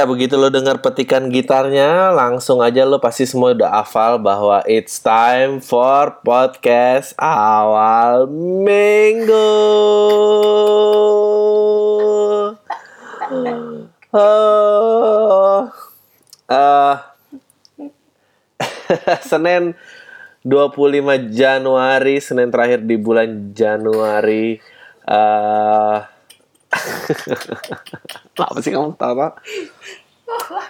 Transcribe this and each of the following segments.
Ya begitu lo dengar petikan gitarnya, langsung aja lo pasti semua udah hafal bahwa it's time for podcast awal minggu. Oh, uh, Senin 25 Januari, Senin terakhir di bulan Januari. Uh, apa sih kamu apa?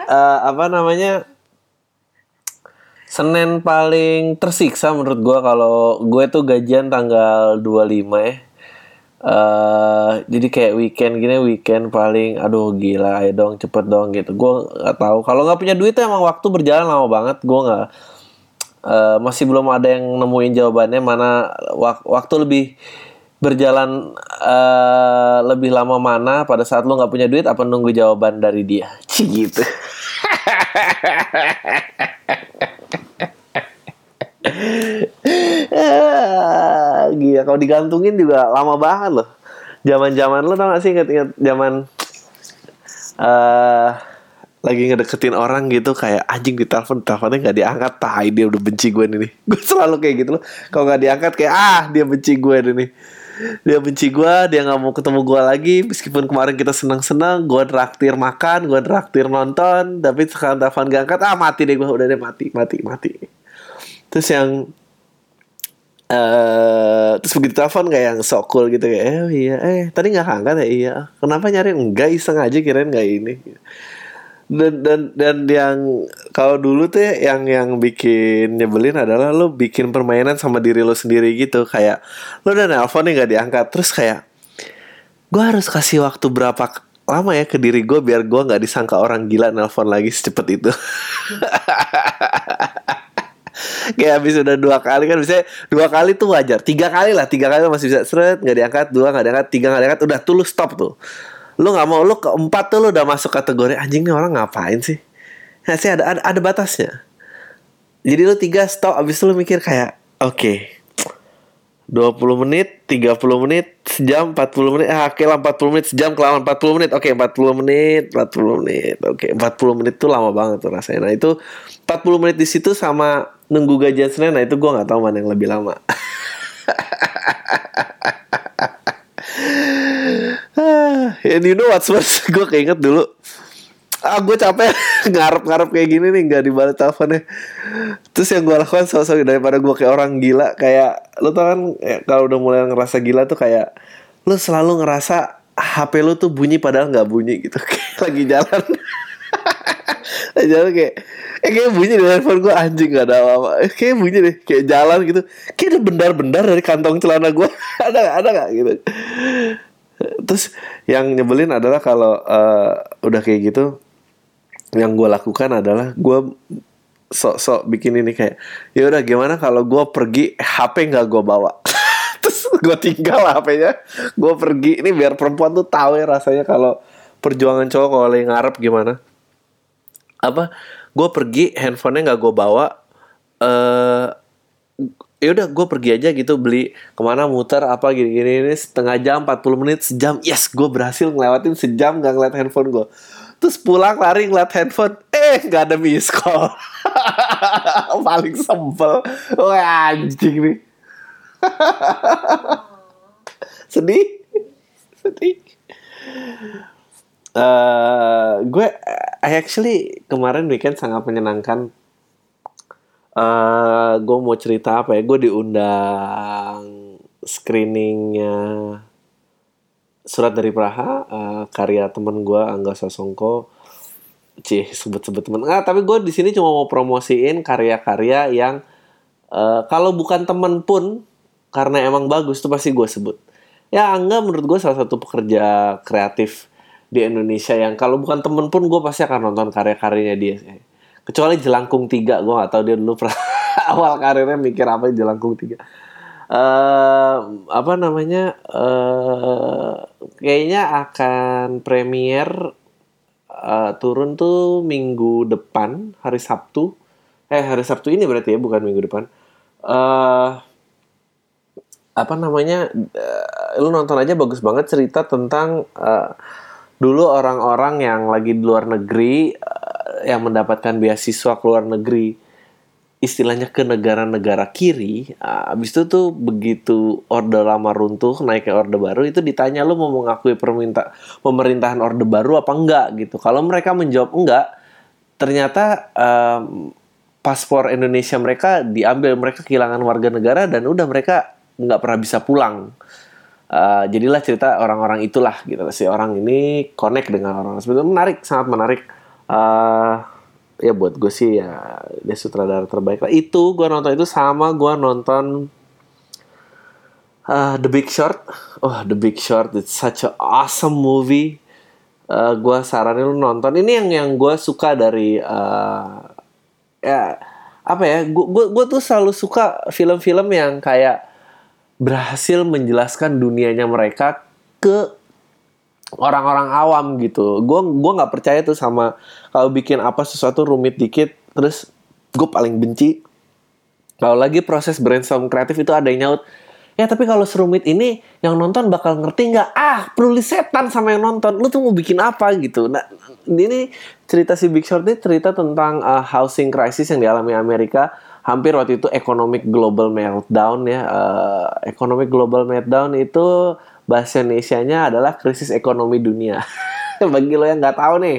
Uh, apa namanya? Senin paling tersiksa menurut gue kalau gue tuh gajian tanggal 25 ya. Uh, jadi kayak weekend gini weekend paling aduh gila ayo dong cepet dong gitu gue nggak tahu kalau nggak punya duit emang waktu berjalan lama banget gue nggak uh, masih belum ada yang nemuin jawabannya mana wak waktu lebih berjalan uh, lebih lama mana pada saat lo nggak punya duit apa nunggu jawaban dari dia? Gitu. Gila kalau digantungin juga lama banget loh. Zaman-zaman lo tau gak sih inget-inget zaman uh, lagi ngedeketin orang gitu kayak anjing di telepon teleponnya nggak diangkat. Tai dia udah benci gue nih gue selalu kayak gitu loh. Kalau nggak diangkat kayak ah dia benci gue nih dia benci gue dia nggak mau ketemu gue lagi. Meskipun kemarin kita senang senang gue traktir makan gue traktir nonton. Tapi sekarang telepon gak angkat ah mati deh gue udah deh mati mati mati. Terus yang Uh, terus begitu telepon kayak yang sok cool gitu kayak eh iya eh tadi nggak angkat ya? Iya. Kenapa nyari? Enggak iseng aja kirain nggak ini dan dan dan yang kalau dulu tuh ya, yang yang bikin nyebelin adalah lo bikin permainan sama diri lo sendiri gitu. Kayak lo udah nelpon nih nggak diangkat. Terus kayak gue harus kasih waktu berapa lama ya ke diri gue biar gue nggak disangka orang gila nelpon lagi secepat itu. Kayak habis udah dua kali kan bisa dua kali tuh wajar. Tiga kali lah tiga kali masih bisa. Seret nggak diangkat. Dua nggak diangkat. Tiga nggak diangkat. Udah tulus stop tuh lu nggak mau lu keempat tuh lu udah masuk kategori anjing nih orang ngapain sih ya sih ada ada, ada batasnya jadi lu tiga stop abis itu lu mikir kayak oke okay, 20 menit, 30 menit, sejam, 40 menit, ah, oke okay lah 40 menit, sejam kelamaan 40 menit, oke okay, 40 menit, 40 menit, oke okay, 40 menit tuh lama banget tuh rasanya. Nah itu 40 menit di situ sama nunggu gajian Senin, nah itu gue nggak tahu mana yang lebih lama. And you know what's worse? gue keinget dulu. Ah gue capek ngarep-ngarep kayak gini nih nggak dibalas teleponnya. Terus yang gue lakukan sosok daripada gue kayak orang gila kayak lo tau kan ya, kalau udah mulai ngerasa gila tuh kayak lo selalu ngerasa HP lo tuh bunyi padahal nggak bunyi gitu. Kayak lagi jalan. Jalan kayak eh kayak bunyi di handphone gue anjing gak ada apa-apa. Eh, kayak bunyi deh kayak jalan gitu. Kayak ada bendar-bendar dari kantong celana gue ada gak ada gak gitu terus yang nyebelin adalah kalau uh, udah kayak gitu yang gue lakukan adalah gue sok-sok bikin ini kayak ya udah gimana kalau gue pergi HP nggak gue bawa? Terus gue tinggal HP-nya gue pergi. Ini biar perempuan tuh tahu ya rasanya kalau perjuangan cowok kalau lagi ngarep gimana. Apa? Gue pergi handphonenya nggak gue bawa eh uh, ya udah gue pergi aja gitu beli ke mana muter apa gini gini ini setengah jam 40 menit sejam. Yes gue berhasil ngelewatin sejam nggak ngeliat handphone gue Terus pulang lari ngeliat handphone Eh gak ada miss call. Paling sempel. Wah anjing nih. Sedih. Sedih. Uh, Gue I actually Kemarin weekend sangat menyenangkan uh, Gue mau cerita apa ya? Gue diundang Screeningnya surat dari Praha uh, karya temen gue Angga Sasongko. Cih sebut-sebut temen. Ah tapi gue di sini cuma mau promosiin karya-karya yang uh, kalau bukan temen pun karena emang bagus tuh pasti gue sebut. Ya Angga menurut gue salah satu pekerja kreatif di Indonesia yang kalau bukan temen pun gue pasti akan nonton karya-karyanya dia kecuali Jelangkung Tiga gue gak tahu dia dulu awal karirnya mikir apa Jelangkung Tiga. Uh, apa namanya uh, kayaknya akan premier uh, turun tuh minggu depan hari Sabtu. Eh hari Sabtu ini berarti ya bukan minggu depan. Uh, apa namanya uh, lu nonton aja bagus banget cerita tentang uh, dulu orang-orang yang lagi di luar negeri yang mendapatkan beasiswa ke luar negeri istilahnya ke negara-negara kiri uh, abis itu tuh begitu orde lama runtuh naik ke orde baru itu ditanya lu mau mengakui perminta pemerintahan orde baru apa enggak? Gitu. Kalau mereka menjawab enggak. Ternyata um, paspor Indonesia mereka diambil mereka kehilangan warga negara dan udah mereka nggak pernah bisa pulang. Uh, jadilah cerita orang-orang itulah gitu. Si orang ini connect dengan orang sebetulnya menarik sangat menarik uh, ya buat gue sih ya dia sutradara terbaik lah. Itu gue nonton itu sama gue nonton uh, The Big Short. Oh The Big Short it's such a awesome movie. Uh, gue saranin lu nonton. Ini yang yang gue suka dari uh, ya apa ya gue gue tuh selalu suka film-film yang kayak berhasil menjelaskan dunianya mereka ke orang-orang awam gitu. Gue gua nggak percaya tuh sama kalau bikin apa sesuatu rumit dikit, terus gue paling benci. Kalau lagi proses brainstorm kreatif itu ada yang nyaut, ya tapi kalau serumit ini yang nonton bakal ngerti nggak? Ah, perlu setan sama yang nonton. Lu tuh mau bikin apa gitu? Nah, ini cerita si Big Short ini cerita tentang uh, housing crisis yang dialami Amerika. Hampir waktu itu economic global meltdown ya. Uh, economic global meltdown itu bahasa Indonesia-nya adalah krisis ekonomi dunia. Bagi lo yang nggak tahu nih.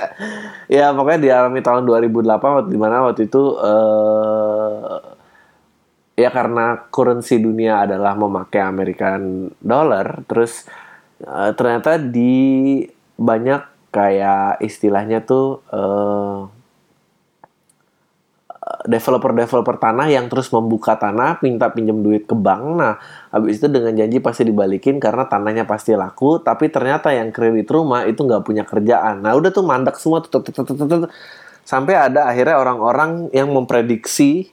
ya pokoknya dialami tahun 2008 waktu di mana waktu itu uh, ya karena currency dunia adalah memakai American dollar terus uh, ternyata di banyak kayak istilahnya tuh uh, developer-developer tanah yang terus membuka tanah, minta pinjam duit ke bank. Nah, habis itu dengan janji pasti dibalikin karena tanahnya pasti laku, tapi ternyata yang kredit rumah itu nggak punya kerjaan. Nah, udah tuh mandak semua tuh, sampai ada akhirnya orang-orang yang memprediksi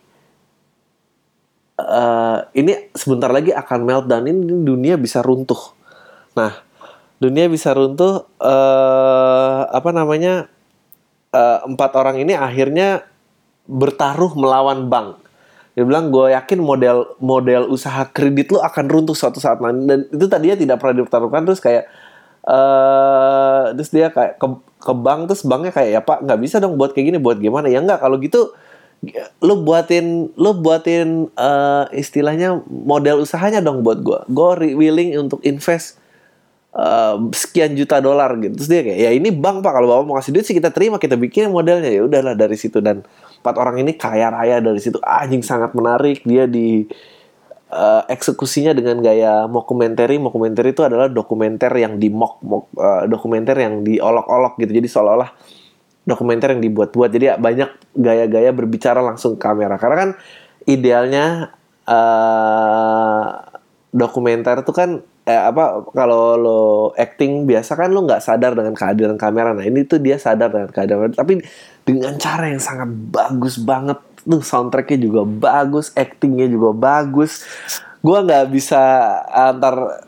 uh, ini sebentar lagi akan meltdown ini dunia bisa runtuh. Nah, dunia bisa runtuh uh, apa namanya? Uh, empat orang ini akhirnya bertaruh melawan bank. Dia bilang gue yakin model model usaha kredit lo akan runtuh suatu saat nanti. Dan itu tadinya tidak pernah dipertaruhkan terus kayak uh, terus dia kayak ke, ke bank terus banknya kayak ya pak nggak bisa dong buat kayak gini buat gimana? Ya nggak kalau gitu lo buatin lo buatin uh, istilahnya model usahanya dong buat gue gue willing untuk invest uh, sekian juta dolar gitu. Terus dia kayak ya ini bank pak. Kalau bapak mau kasih duit sih kita terima kita bikin modelnya. Ya udahlah dari situ. Dan empat orang ini kaya raya dari situ. Anjing sangat menarik. Dia di uh, eksekusinya dengan gaya mockumentary. Mockumentary itu adalah dokumenter yang di mock, mock uh, dokumenter yang diolok-olok gitu. Jadi seolah-olah dokumenter yang dibuat-buat. Jadi banyak gaya-gaya berbicara langsung ke kamera. Karena kan idealnya uh, dokumenter itu kan eh, apa kalau lo acting biasa kan lo nggak sadar dengan kehadiran kamera. Nah ini tuh dia sadar dengan kehadiran tapi dengan cara yang sangat bagus banget. Tuh soundtracknya juga bagus actingnya juga bagus. Gue nggak bisa antar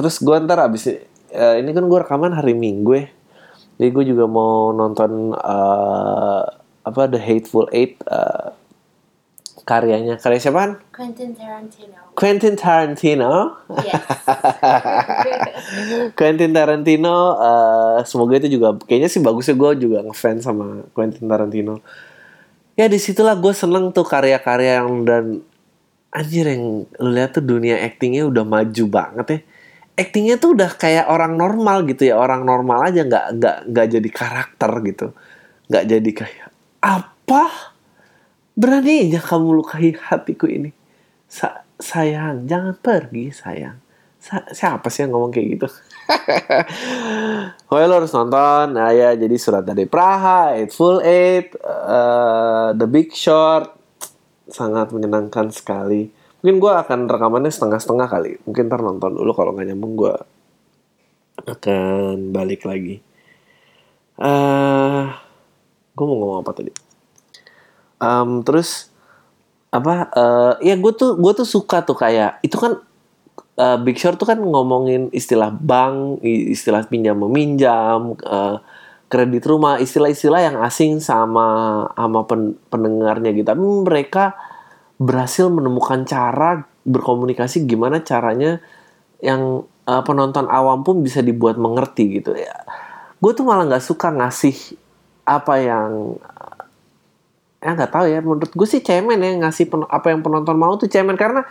terus gue ntar abis uh, ini kan gue rekaman hari minggu ya. Jadi gue juga mau nonton uh, apa The Hateful Eight uh, karyanya karya siapa Quentin Tarantino Quentin Tarantino. yes Quentin Tarantino uh, semoga itu juga kayaknya sih bagusnya gue juga ngefans sama Quentin Tarantino. Ya di situlah gue seneng tuh karya-karya yang dan anjir yang lu lihat tuh dunia actingnya udah maju banget ya. Actingnya tuh udah kayak orang normal gitu ya orang normal aja nggak nggak nggak jadi karakter gitu nggak jadi kayak apa beraninya kamu lukai hatiku ini. Sa sayang jangan pergi sayang. Sa siapa sih yang ngomong kayak gitu? Oh lo harus nonton. Nah ya jadi surat dari Praha Full Eight uh, The Big Short. Sangat menyenangkan sekali. Mungkin gue akan rekamannya setengah-setengah kali. Mungkin ntar nonton dulu kalau nggak nyambung gue akan balik lagi. Uh, eh, gue mau ngomong apa tadi um, terus apa uh, ya gue tuh gue tuh suka tuh kayak itu kan uh, Big Short tuh kan ngomongin istilah bank istilah pinjam meminjam uh, kredit rumah istilah-istilah yang asing sama sama pen, pendengarnya gitu. Tapi mereka berhasil menemukan cara berkomunikasi gimana caranya yang uh, penonton awam pun bisa dibuat mengerti gitu. Ya gue tuh malah nggak suka ngasih apa yang ya nggak tahu ya. Menurut gue sih cemen ya ngasih pen, apa yang penonton mau tuh cemen. Karena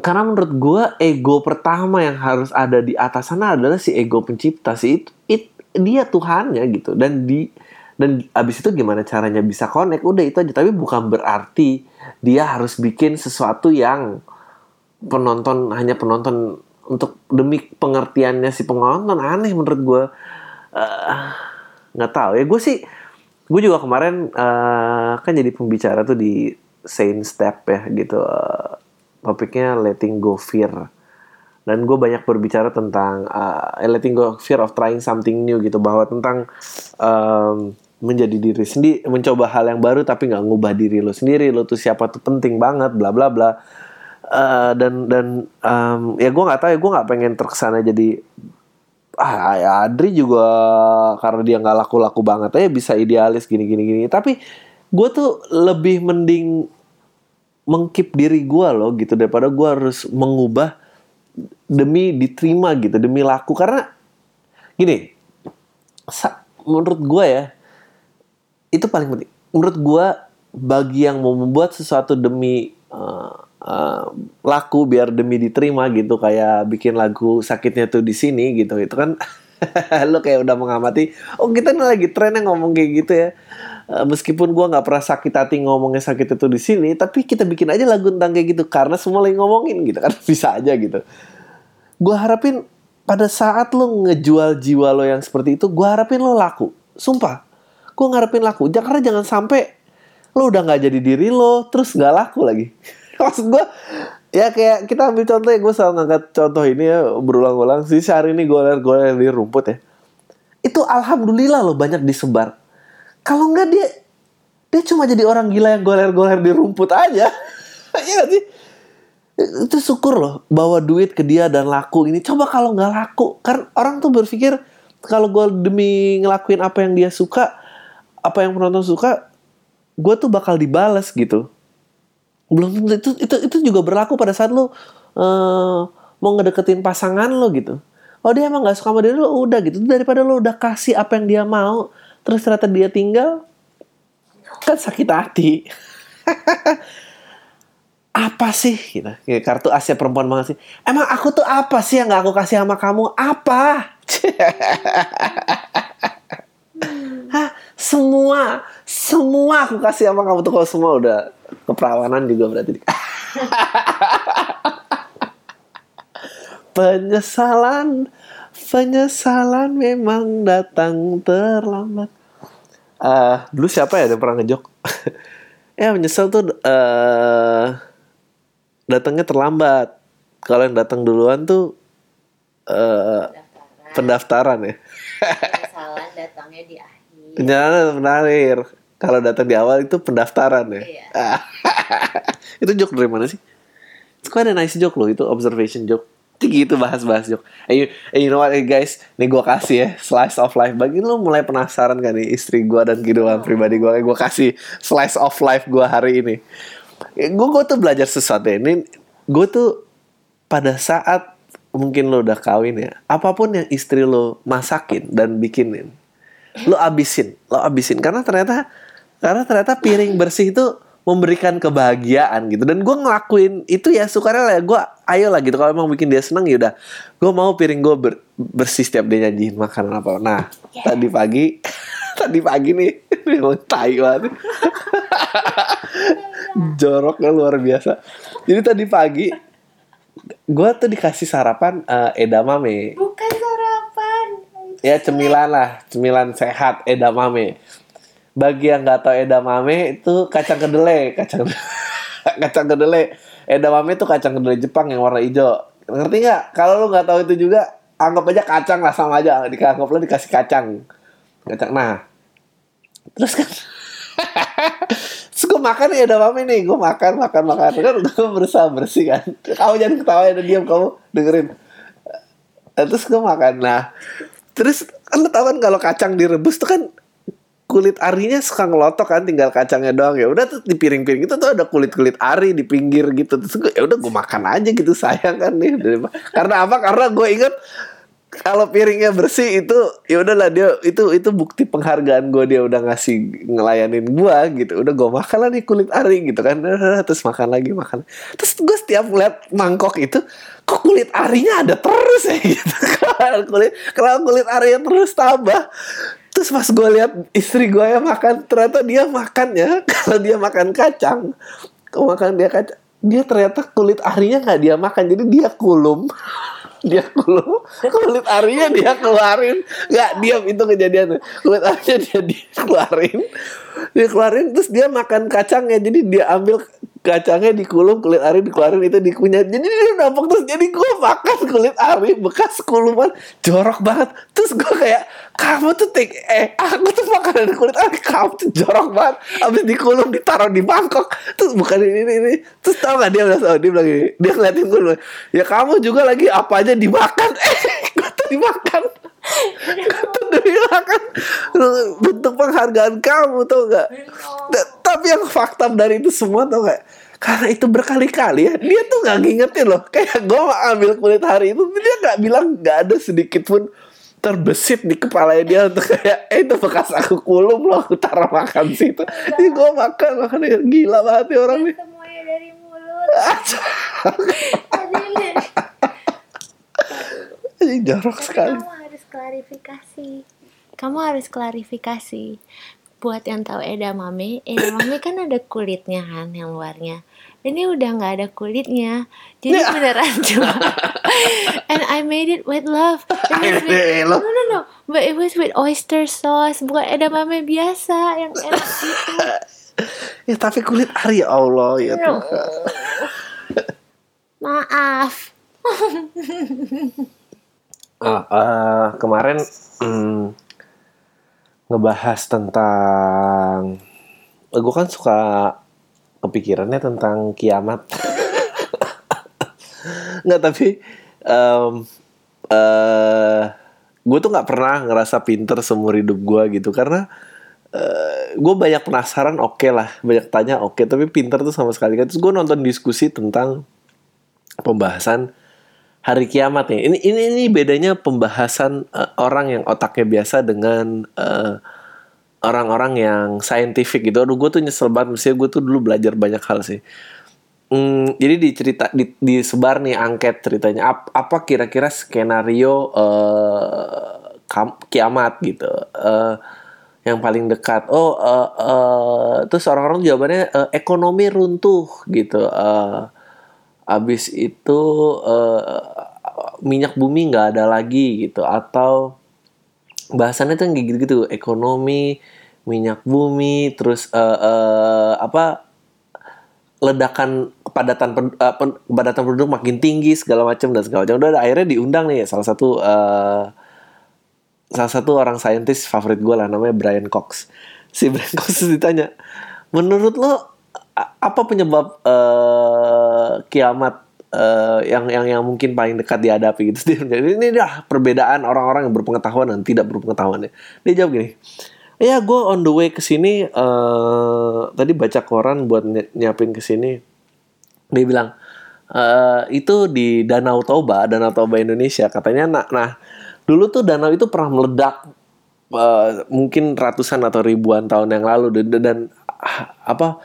karena menurut gue ego pertama yang harus ada di atas sana adalah si ego pencipta si itu it, dia Tuhannya gitu. Dan di dan abis itu gimana caranya bisa connect? Udah itu aja. Tapi bukan berarti dia harus bikin sesuatu yang penonton hanya penonton untuk demi pengertiannya si penonton. Aneh menurut gue uh, nggak tahu ya. Gue sih gue juga kemarin uh, kan jadi pembicara tuh di Saint Step ya gitu uh, topiknya letting go fear. Dan gue banyak berbicara tentang uh, letting go fear of trying something new gitu bahwa tentang um, menjadi diri sendiri mencoba hal yang baru tapi nggak ngubah diri lo sendiri lo tuh siapa tuh penting banget bla bla bla. Uh, dan dan um, ya gue nggak tahu ya gue nggak pengen terkesan jadi ah ya Adri juga karena dia nggak laku-laku banget aja bisa idealis gini gini. Gini tapi gue tuh lebih mending mengkip diri gue loh gitu daripada gue harus mengubah demi diterima gitu demi laku. Karena gini menurut gue ya itu paling penting. Menurut gue bagi yang mau membuat sesuatu demi uh, uh, laku biar demi diterima gitu kayak bikin lagu sakitnya tuh di sini gitu. Itu kan lo kayak udah mengamati oh kita nih lagi tren yang ngomong kayak gitu ya. Uh, meskipun gua nggak pernah sakit hati ngomongnya sakit itu di sini tapi kita bikin aja lagu tentang kayak gitu karena semua lagi ngomongin gitu kan bisa aja gitu. Gua harapin pada saat lo ngejual jiwa lo yang seperti itu gua harapin lo laku. Sumpah gua ngarepin laku. Karena jangan sampai lo udah nggak jadi diri lo terus nggak laku lagi maksud gue ya kayak kita ambil contoh ya gue selalu ngangkat contoh ini ya berulang-ulang. Sih hari ini goler-goler di rumput ya. Itu alhamdulillah loh banyak disebar. Kalau enggak dia dia cuma jadi orang gila yang goler-goler di rumput aja. Iya sih? Itu syukur loh bawa duit ke dia dan laku ini. Coba kalau nggak laku kan orang tuh berpikir kalau gue demi ngelakuin apa yang dia suka apa yang penonton suka gue tuh bakal dibales gitu belum itu itu itu juga berlaku pada saat lo uh, mau ngedeketin pasangan lo gitu. Oh dia emang gak suka sama diri lo udah gitu. Daripada lo udah kasih apa yang dia mau terus ternyata dia tinggal kan sakit hati. Apa sih? Gitu. Kartu Asia perempuan banget sih. Emang aku tuh apa sih yang gak aku kasih sama kamu? Apa semua semua aku kasih sama kamu tuh. Kalau semua udah keperawanan juga berarti. Penyesalan penyesalan memang datang terlambat. Uh, dulu siapa ya yang pernah ngejok? Ya menyesal tuh uh, datangnya terlambat. Kalau yang datang duluan tuh uh, pendaftaran. pendaftaran ya. Penyesalan datangnya di akhir penyesalan akhir kalau datang di awal itu pendaftaran ya. Iya. itu joke dari mana sih? Itu ada nice joke loh, itu observation joke. Tinggi itu bahas-bahas joke. Eh, you, eh, you know what, guys? Nih gue kasih ya, slice of life. Bagi lu mulai penasaran kan nih, istri gue dan kehidupan oh. pribadi gue. Gue kasih slice of life gue hari ini. Gue gue tuh belajar sesuatu ya. Ini gue tuh pada saat mungkin lo udah kawin ya, apa pun yang istri lo masakin dan bikinin, lo abisin, lo abisin. Karena ternyata karena ternyata piring bersih itu memberikan kebahagiaan gitu. Dan gue ngelakuin itu ya sukarela ya. Gue ayo lah gitu. Kalau emang bikin dia seneng ya udah. Gue mau piring gue ber, bersih setiap dia nyajiin makanan apa. Nah yeah. tadi pagi tadi pagi nih memang tai banget. Joroknya luar biasa. Jadi tadi pagi gue tuh dikasih sarapan uh, edamame. Bukan ya cemilan lah. Cemilan sehat edamame bagi yang nggak tahu edamame itu kacang kedelai. Kacang kacang kedelai. Edamame itu kacang kedelai Jepang yang warna hijau. Ngerti nggak? Kalau lu nggak tahu itu juga anggap aja kacang lah sama aja. Dianggap lo dikasih kacang. Kacang nah. Terus kan gue makan ya edamame nih. Gue makan makan makan. Kan gue berusaha bersih kan. Kamu jangan ketawa ya diam kamu. Dengerin. Terus gue makan nah terus kan lo tau kan kalau kacang direbus tuh kan kulit arinya suka ngelotok kan tinggal kacangnya doang. Ya udah tuh di piring-piring itu tuh ada kulit-kulit ari di pinggir gitu. Terus gue ya udah gue makan aja gitu sayang kan nih. Karena apa? Karena gue inget kalau piringnya bersih itu ya udahlah dia itu itu bukti penghargaan gue dia udah ngasih ngelayanin gue gitu. Udah gue makan lah nih kulit ari gitu kan. Terus makan lagi makan. Terus gue setiap ngeliat mangkok itu kok kulit arinya ada terus ya gitu kulit kalau kulit arinya terus tambah. Terus pas gue lihat istri gue yang makan ternyata dia makannya kalau dia makan kacang kalau makan dia kacang dia ternyata kulit arinya nggak dia makan jadi dia kulum dia kulum kulit arinya dia keluarin. Nggak diam itu kejadian kulit arinya dia dikeluarin dia keluarin terus dia makan kacangnya. Jadi dia ambil kacangnya dikulum kulit ari dikeluarin itu dikunyah. Jadi dia nampok terus jadi gue makan kulit ari bekas kuluman jorok banget. Terus gue kayak kamu tuh tik eh aku tuh makan dari kulit ari kamu tuh jorok banget. Abis dikulum ditaruh di mangkok. Terus bukan ini ini, ini. terus tau gak dia tau dia bilang dia ngeliatin gue bilang, ya kamu juga lagi apa aja dimakan? Eh gue tuh dimakan gue tuh dimakan bentuk penghargaan kamu tau gak tapi yang fakta dari itu semua tau gak karena itu berkali-kali ya dia tuh nggak ngingetin loh. Kayak gue ambil kulit hari itu dia nggak bilang nggak ada sedikit pun terbesit di kepala dia untuk kayak eh itu bekas aku kulum loh aku taruh makan situ. Ini gue makan makan gila banget ya orang nih. Semuanya dari mulut. Ini jorok sekali klarifikasi. Kamu harus klarifikasi. Buat yang tahu edamame edamame kan ada kulitnya kan yang luarnya. Ini udah nggak ada kulitnya. Jadi beneran cuma and I made it with love. And it's with- no no no. But it was with oyster sauce. Bukan edamame biasa yang enak itu ya tapi kulit ari ya Allah ya Tuhan. Maaf Ah, eh, kemarin mm, ngebahas tentang gue kan suka kepikirannya tentang kiamat. Nggak tapi em eh gue tuh nggak pernah ngerasa pinter seumur hidup gue gitu. Karena gue banyak penasaran oke lah banyak tanya oke tapi pinter tuh sama sekali. Kan terus gue nonton diskusi tentang pembahasan hari kiamat nih. Ini ini ini bedanya pembahasan eh, orang yang otaknya biasa dengan eh, orang-orang yang scientific gitu. Aduh gue tuh nyesel banget. Mestinya gue tuh dulu belajar banyak hal sih. Hmm, jadi dicerita di, disebar nih angket ceritanya. Ap- apa kira-kira skenario eh, kam- kiamat gitu? Eh, yang paling dekat. Oh eh, eh, terus orang-orang jawabannya eh, ekonomi runtuh gitu. Eh, abis itu eh, minyak bumi nggak ada lagi gitu. Atau bahasannya tuh kayak gitu-gitu ekonomi minyak bumi terus eh, eh, apa ledakan kepadatan kepadatan penduduk makin tinggi segala macam dan segala macam udah akhirnya diundang nih salah satu eh, salah satu orang saintis favorit gue lah namanya Brian Cox. Si Brian Cox ditanya menurut lo apa penyebab eh, kiamat eh, yang yang yang mungkin paling dekat dihadapi gitu dia ini dah perbedaan orang-orang yang berpengetahuan dan tidak berpengetahuan dia jawab gini ya gue on the way ke sini eh, tadi baca koran buat ny- nyiapin ke sini. Dia bilang eh, itu di Danau Toba Danau Toba Indonesia. Katanya nah, nah dulu tuh danau itu pernah meledak eh, mungkin ratusan atau ribuan tahun yang lalu dan, dan ah, apa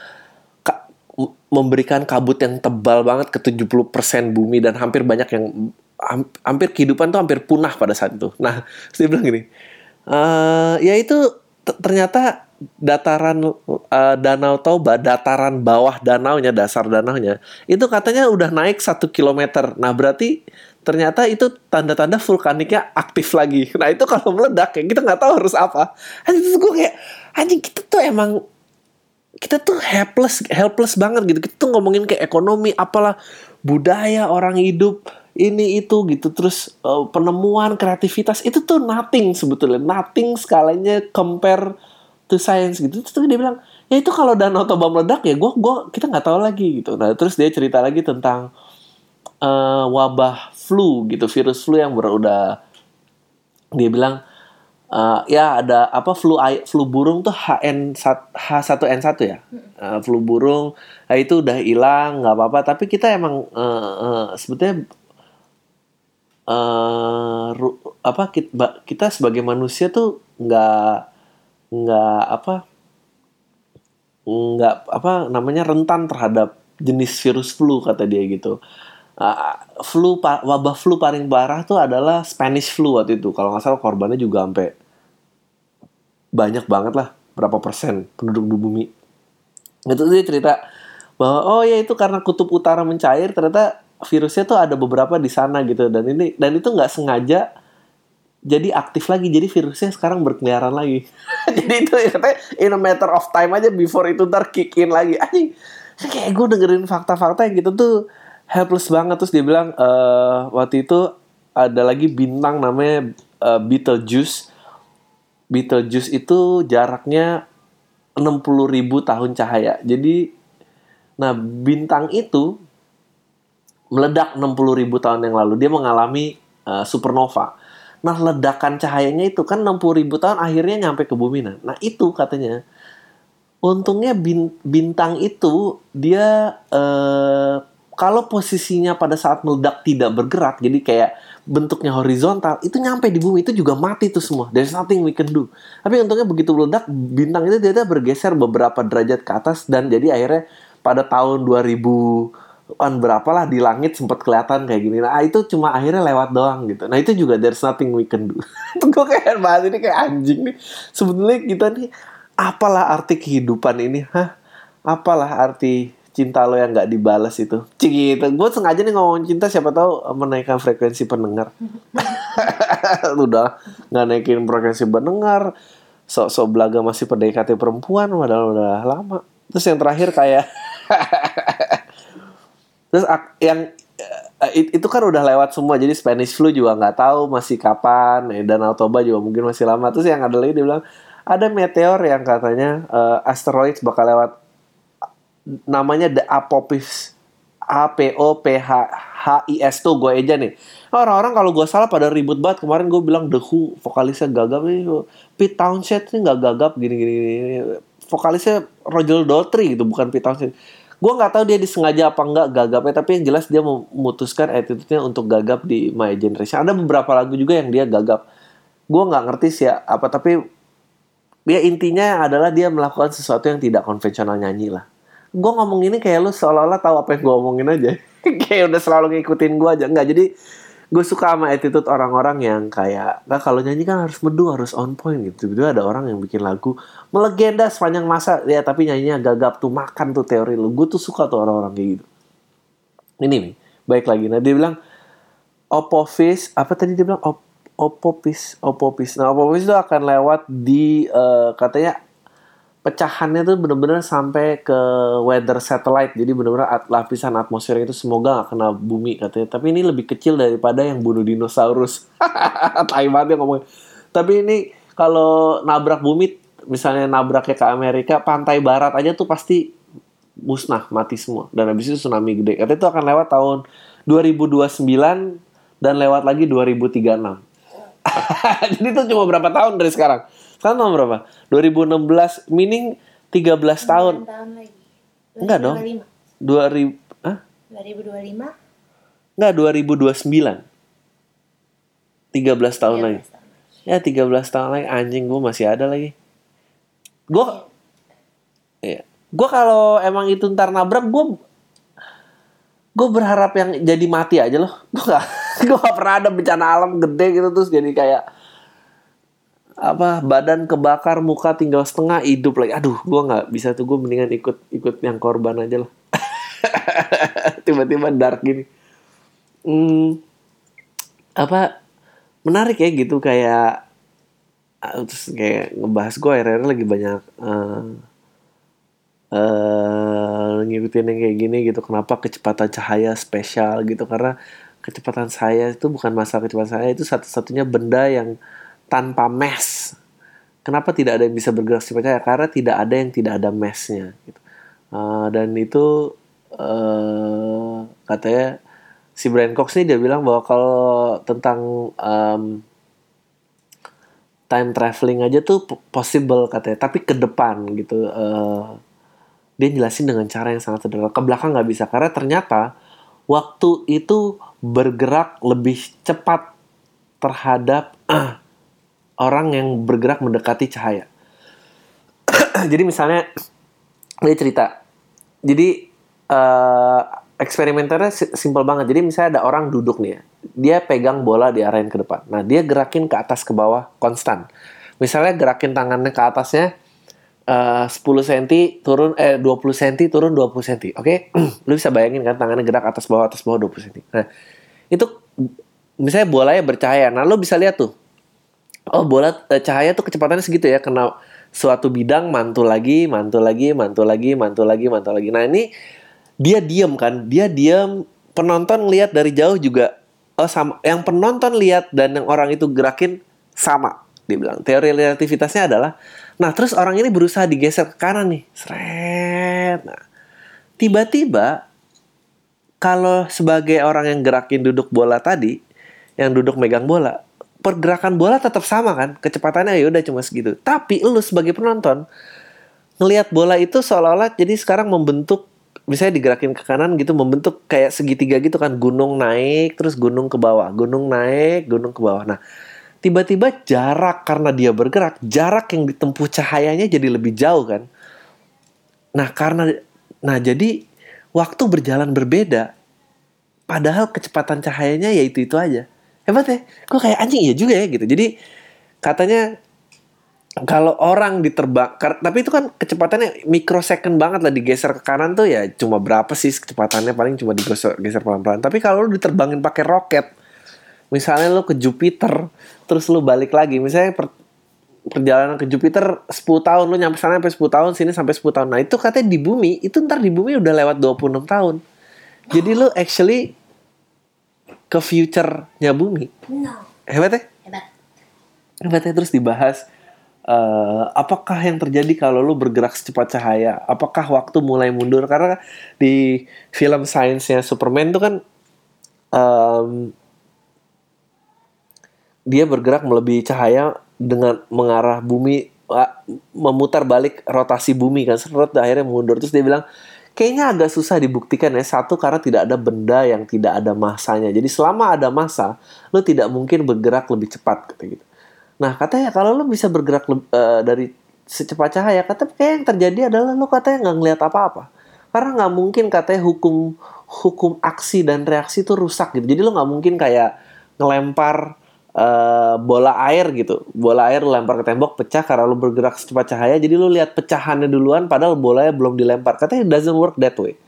memberikan kabut yang tebal banget ke 70% bumi dan hampir banyak yang ham- hampir kehidupan tuh hampir punah pada saat itu. Nah, dia bilang gini, eh ya itu ternyata dataran eh, danau Toba, dataran bawah danaunya, dasar danaunya, itu katanya udah naik satu kilometer. Nah, berarti ternyata itu tanda-tanda vulkaniknya aktif lagi. Nah, itu kalau meledak ya kita nggak tahu harus apa. Anjing gue kayak anjing kita tuh emang kita tuh helpless helpless banget gitu. Kita tuh ngomongin kayak ekonomi apalah budaya orang hidup ini itu gitu. Terus eh, penemuan kreativitas itu tuh nothing sebetulnya. Nothing skalanya compare to science gitu. Terus dia bilang ya itu kalau danau toba meledak ya gua gua kita nggak tahu lagi gitu. Nah terus dia cerita lagi tentang eh, wabah flu gitu virus flu yang udah dia bilang Eh, ya ada apa flu flu burung tuh HN H1N1 ya. Eh, flu burung nah, itu udah hilang nggak apa-apa tapi kita emang eh, eh, sebetulnya eh ru- apa kita, kita sebagai manusia tuh nggak nggak apa nggak apa namanya rentan terhadap jenis virus flu kata dia gitu. Ah, flu wabah flu paling parah tuh adalah Spanish flu waktu itu. Kalau nggak salah korbannya juga sampai banyak banget lah berapa persen penduduk di bumi. Itu dia cerita bahwa oh ya itu karena kutub utara mencair ternyata virusnya tuh ada beberapa di sana gitu dan ini dan itu nggak sengaja jadi aktif lagi jadi virusnya sekarang berkeliaran lagi jadi itu ya katanya in a matter of time aja before itu ntar kick in lagi anjing kayak gue dengerin fakta-fakta yang gitu tuh helpless banget terus dia bilang eh waktu itu ada lagi bintang namanya eh, Betelgeuse Betelgeuse itu jaraknya 60.000 tahun cahaya jadi nah bintang itu meledak 60.000 tahun yang lalu dia mengalami eh, supernova Nah, ledakan cahayanya itu kan 60.000 tahun akhirnya nyampe ke bumi. Nah, nah itu katanya. Untungnya bin- bintang itu dia eh, kalau posisinya pada saat meledak tidak bergerak, jadi kayak bentuknya horizontal, itu nyampe di bumi itu juga mati tuh semua. There's nothing we can do. Tapi untungnya begitu meledak, bintang itu dia bergeser beberapa derajat ke atas dan jadi akhirnya pada tahun 2000 an berapa lah di langit sempat kelihatan kayak gini. Nah itu cuma akhirnya lewat doang gitu. Nah itu juga there's nothing we can do. Itu gue kayak bahas ini kayak anjing nih. Sebetulnya kita nih apalah arti kehidupan ini? Hah? Apalah arti cinta lo yang nggak dibalas itu? Gitu. Gue sengaja nih ngomongin cinta siapa tahu menaikkan frekuensi pendengar. Udah nggak naikin frekuensi pendengar. Sok-sok belaga masih PDKT perempuan padahal udah lama. Terus yang terakhir kayak Terus yang eh, it- itu kan udah lewat semua. Jadi Spanish flu juga nggak tahu masih kapan. Dan Toba juga mungkin masih lama. Terus yang ada lagi dia bilang ada meteor yang katanya eh, asteroid bakal lewat namanya The Apophis A P O P H H I S tuh gue aja nih. Orang-orang kalau gue salah pada ribut banget kemarin gue bilang The Who vokalisnya gagap nih Pete Townshend nih nggak gagap gini gini, gini. Vokalisnya Roger Daltrey gitu bukan Pete Townshend. Gue nggak tahu dia disengaja apa enggak gagapnya tapi yang jelas dia memutuskan attitude-nya untuk gagap di My Generation. Ada beberapa lagu juga yang dia gagap. Gue nggak ngerti sih ya, apa tapi ya intinya adalah dia melakukan sesuatu yang tidak konvensional nyanyi lah gue ngomong ini kayak lu seolah-olah tahu apa yang gue omongin aja. Kayak udah selalu ngikutin gue aja. Nggak jadi gue suka sama attitude orang-orang yang kayak nah kalau nyanyi kan harus merdu harus on point gitu. Itu ada orang yang bikin lagu melegenda sepanjang masa. Ya tapi nyanyinya gagap tuh makan tuh teori lu. Gue tuh suka tuh orang-orang kayak gitu. Ini nih baik lagi. Nah dia bilang Opophis apa tadi dia bilang? Op Opopis Opopis nah Opopis itu akan lewat di eh, katanya pecahannya tuh bener-bener sampai ke weather satellite. Jadi bener-bener at- lapisan atmosfer itu semoga nggak kena bumi katanya. Tapi ini lebih kecil daripada yang bunuh dinosaurus. Tai banget ya ngomongin tapi ini kalau nabrak bumi misalnya nabraknya ke Amerika pantai barat aja tuh pasti musnah mati semua. Dan habis itu tsunami gede. Katanya itu akan lewat tahun 2029 dan lewat lagi 2036 jadi itu cuma berapa tahun dari sekarang sekarang tahun berapa 2016 meaning 13 tahun tahun lagi. Enggak dong. 2000 ah 2025. enggak 2029 13 tahun lagi ya 13 tahun lagi anjing gue masih ada lagi gue Iya. Gue kalau emang itu ntar nabrak gue gue berharap yang jadi mati aja loh. Gue gak, gue gak pernah ada bencana alam gede gitu terus jadi kayak apa badan kebakar muka tinggal setengah hidup lagi. Aduh, gue nggak bisa tuh gue mendingan ikut ikut yang korban aja lah. Tiba-tiba dark gini. Hmm, apa menarik ya gitu kayak ah, terus kayak ngebahas gue akhir-akhir lagi banyak eh eh ngikutin yang kayak gini gitu kenapa kecepatan cahaya spesial gitu karena kecepatan saya itu bukan masalah kecepatan saya itu satu-satunya benda yang tanpa mass kenapa tidak ada yang bisa bergerak secepat cahaya karena tidak ada yang tidak ada massnya gitu. Eh, dan itu eh katanya si Brian Cox nih dia bilang bahwa kalau tentang em, time traveling aja tuh possible katanya. Tapi ke depan gitu. Eh, dia jelasin dengan cara yang sangat sederhana. Ke belakang nggak bisa karena ternyata waktu itu bergerak lebih cepat terhadap ah, orang yang bergerak mendekati cahaya. Jadi misalnya dia cerita. Jadi eh eksperimenternya si- simpel banget. Jadi misalnya ada orang duduk nih ya. Dia pegang bola diarahin ke depan. Nah dia gerakin ke atas ke bawah konstan. Misalnya gerakin tangannya ke atasnya eh 10 cm turun eh 20 cm turun 20 cm oke? Lu bisa bayangin kan tangannya gerak atas bawah atas bawah 20 cm nah itu misalnya bolanya bercahaya. Nah lu bisa lihat tuh oh bola eh, cahaya tuh kecepatannya segitu ya kena suatu bidang mantul lagi mantul lagi mantul lagi mantul lagi mantul lagi. Nah ini dia diem kan dia diem penonton lihat dari jauh juga oh sama yang penonton lihat dan yang orang itu gerakin sama dia bilang. Teori relativitasnya adalah nah terus orang ini berusaha digeser ke kanan nih seret. Nah tiba-tiba kalau sebagai orang yang gerakin duduk bola tadi yang duduk megang bola pergerakan bola tetap sama kan? Kecepatannya ya udah cuma segitu. Tapi lu sebagai penonton ngelihat bola itu seolah-olah jadi sekarang membentuk misalnya digerakin ke kanan gitu membentuk kayak segitiga gitu kan. Gunung naik terus gunung ke bawah. Gunung naik gunung ke bawah. Nah tiba-tiba jarak karena dia bergerak jarak yang ditempuh cahayanya jadi lebih jauh kan. Nah karena nah jadi waktu berjalan berbeda padahal kecepatan cahayanya ya itu itu aja hebat ya. Gue kayak anjing? Iya juga ya gitu. Jadi katanya kalau orang diterbang tapi itu kan kecepatannya mikrosecond banget lah digeser ke kanan tuh ya cuma berapa sih kecepatannya? Paling cuma digeser geser pelan-pelan. Tapi kalau lu diterbangin pakai roket misalnya lu ke Jupiter terus lu balik lagi. Misalnya per- perjalanan ke Jupiter 10 tahun lu nyampe sana sampai 10 tahun sini sampai 10 tahun. Nah itu katanya di bumi itu ntar di bumi udah lewat 26 tahun. Jadi lu actually ke future-nya bumi No. hebat ya Hebat. Hebatnya terus dibahas eh, apakah yang terjadi kalau lu bergerak secepat cahaya? Apakah waktu mulai mundur? Karena di film sainsnya Superman tuh kan em, dia bergerak melebihi cahaya dengan mengarah bumi memutar balik rotasi bumi kan seret akhirnya mundur terus dia bilang kayaknya agak susah dibuktikan ya. Satu karena tidak ada benda yang tidak ada masanya. Jadi selama ada masa lo tidak mungkin bergerak lebih cepat kata gitu. Nah katanya kalau lo bisa bergerak eh, dari secepat cahaya kata kayak yang terjadi adalah lo katanya nggak ngelihat apa-apa. Karena nggak mungkin katanya hukum hukum aksi dan reaksi itu rusak gitu. Jadi lo nggak mungkin kayak ngelempar eh, bola air gitu. Bola air lempar ke tembok pecah karena lu bergerak secepat cahaya. Jadi lu lihat pecahannya duluan padahal bolanya belum dilempar. Katanya it doesn't work that way.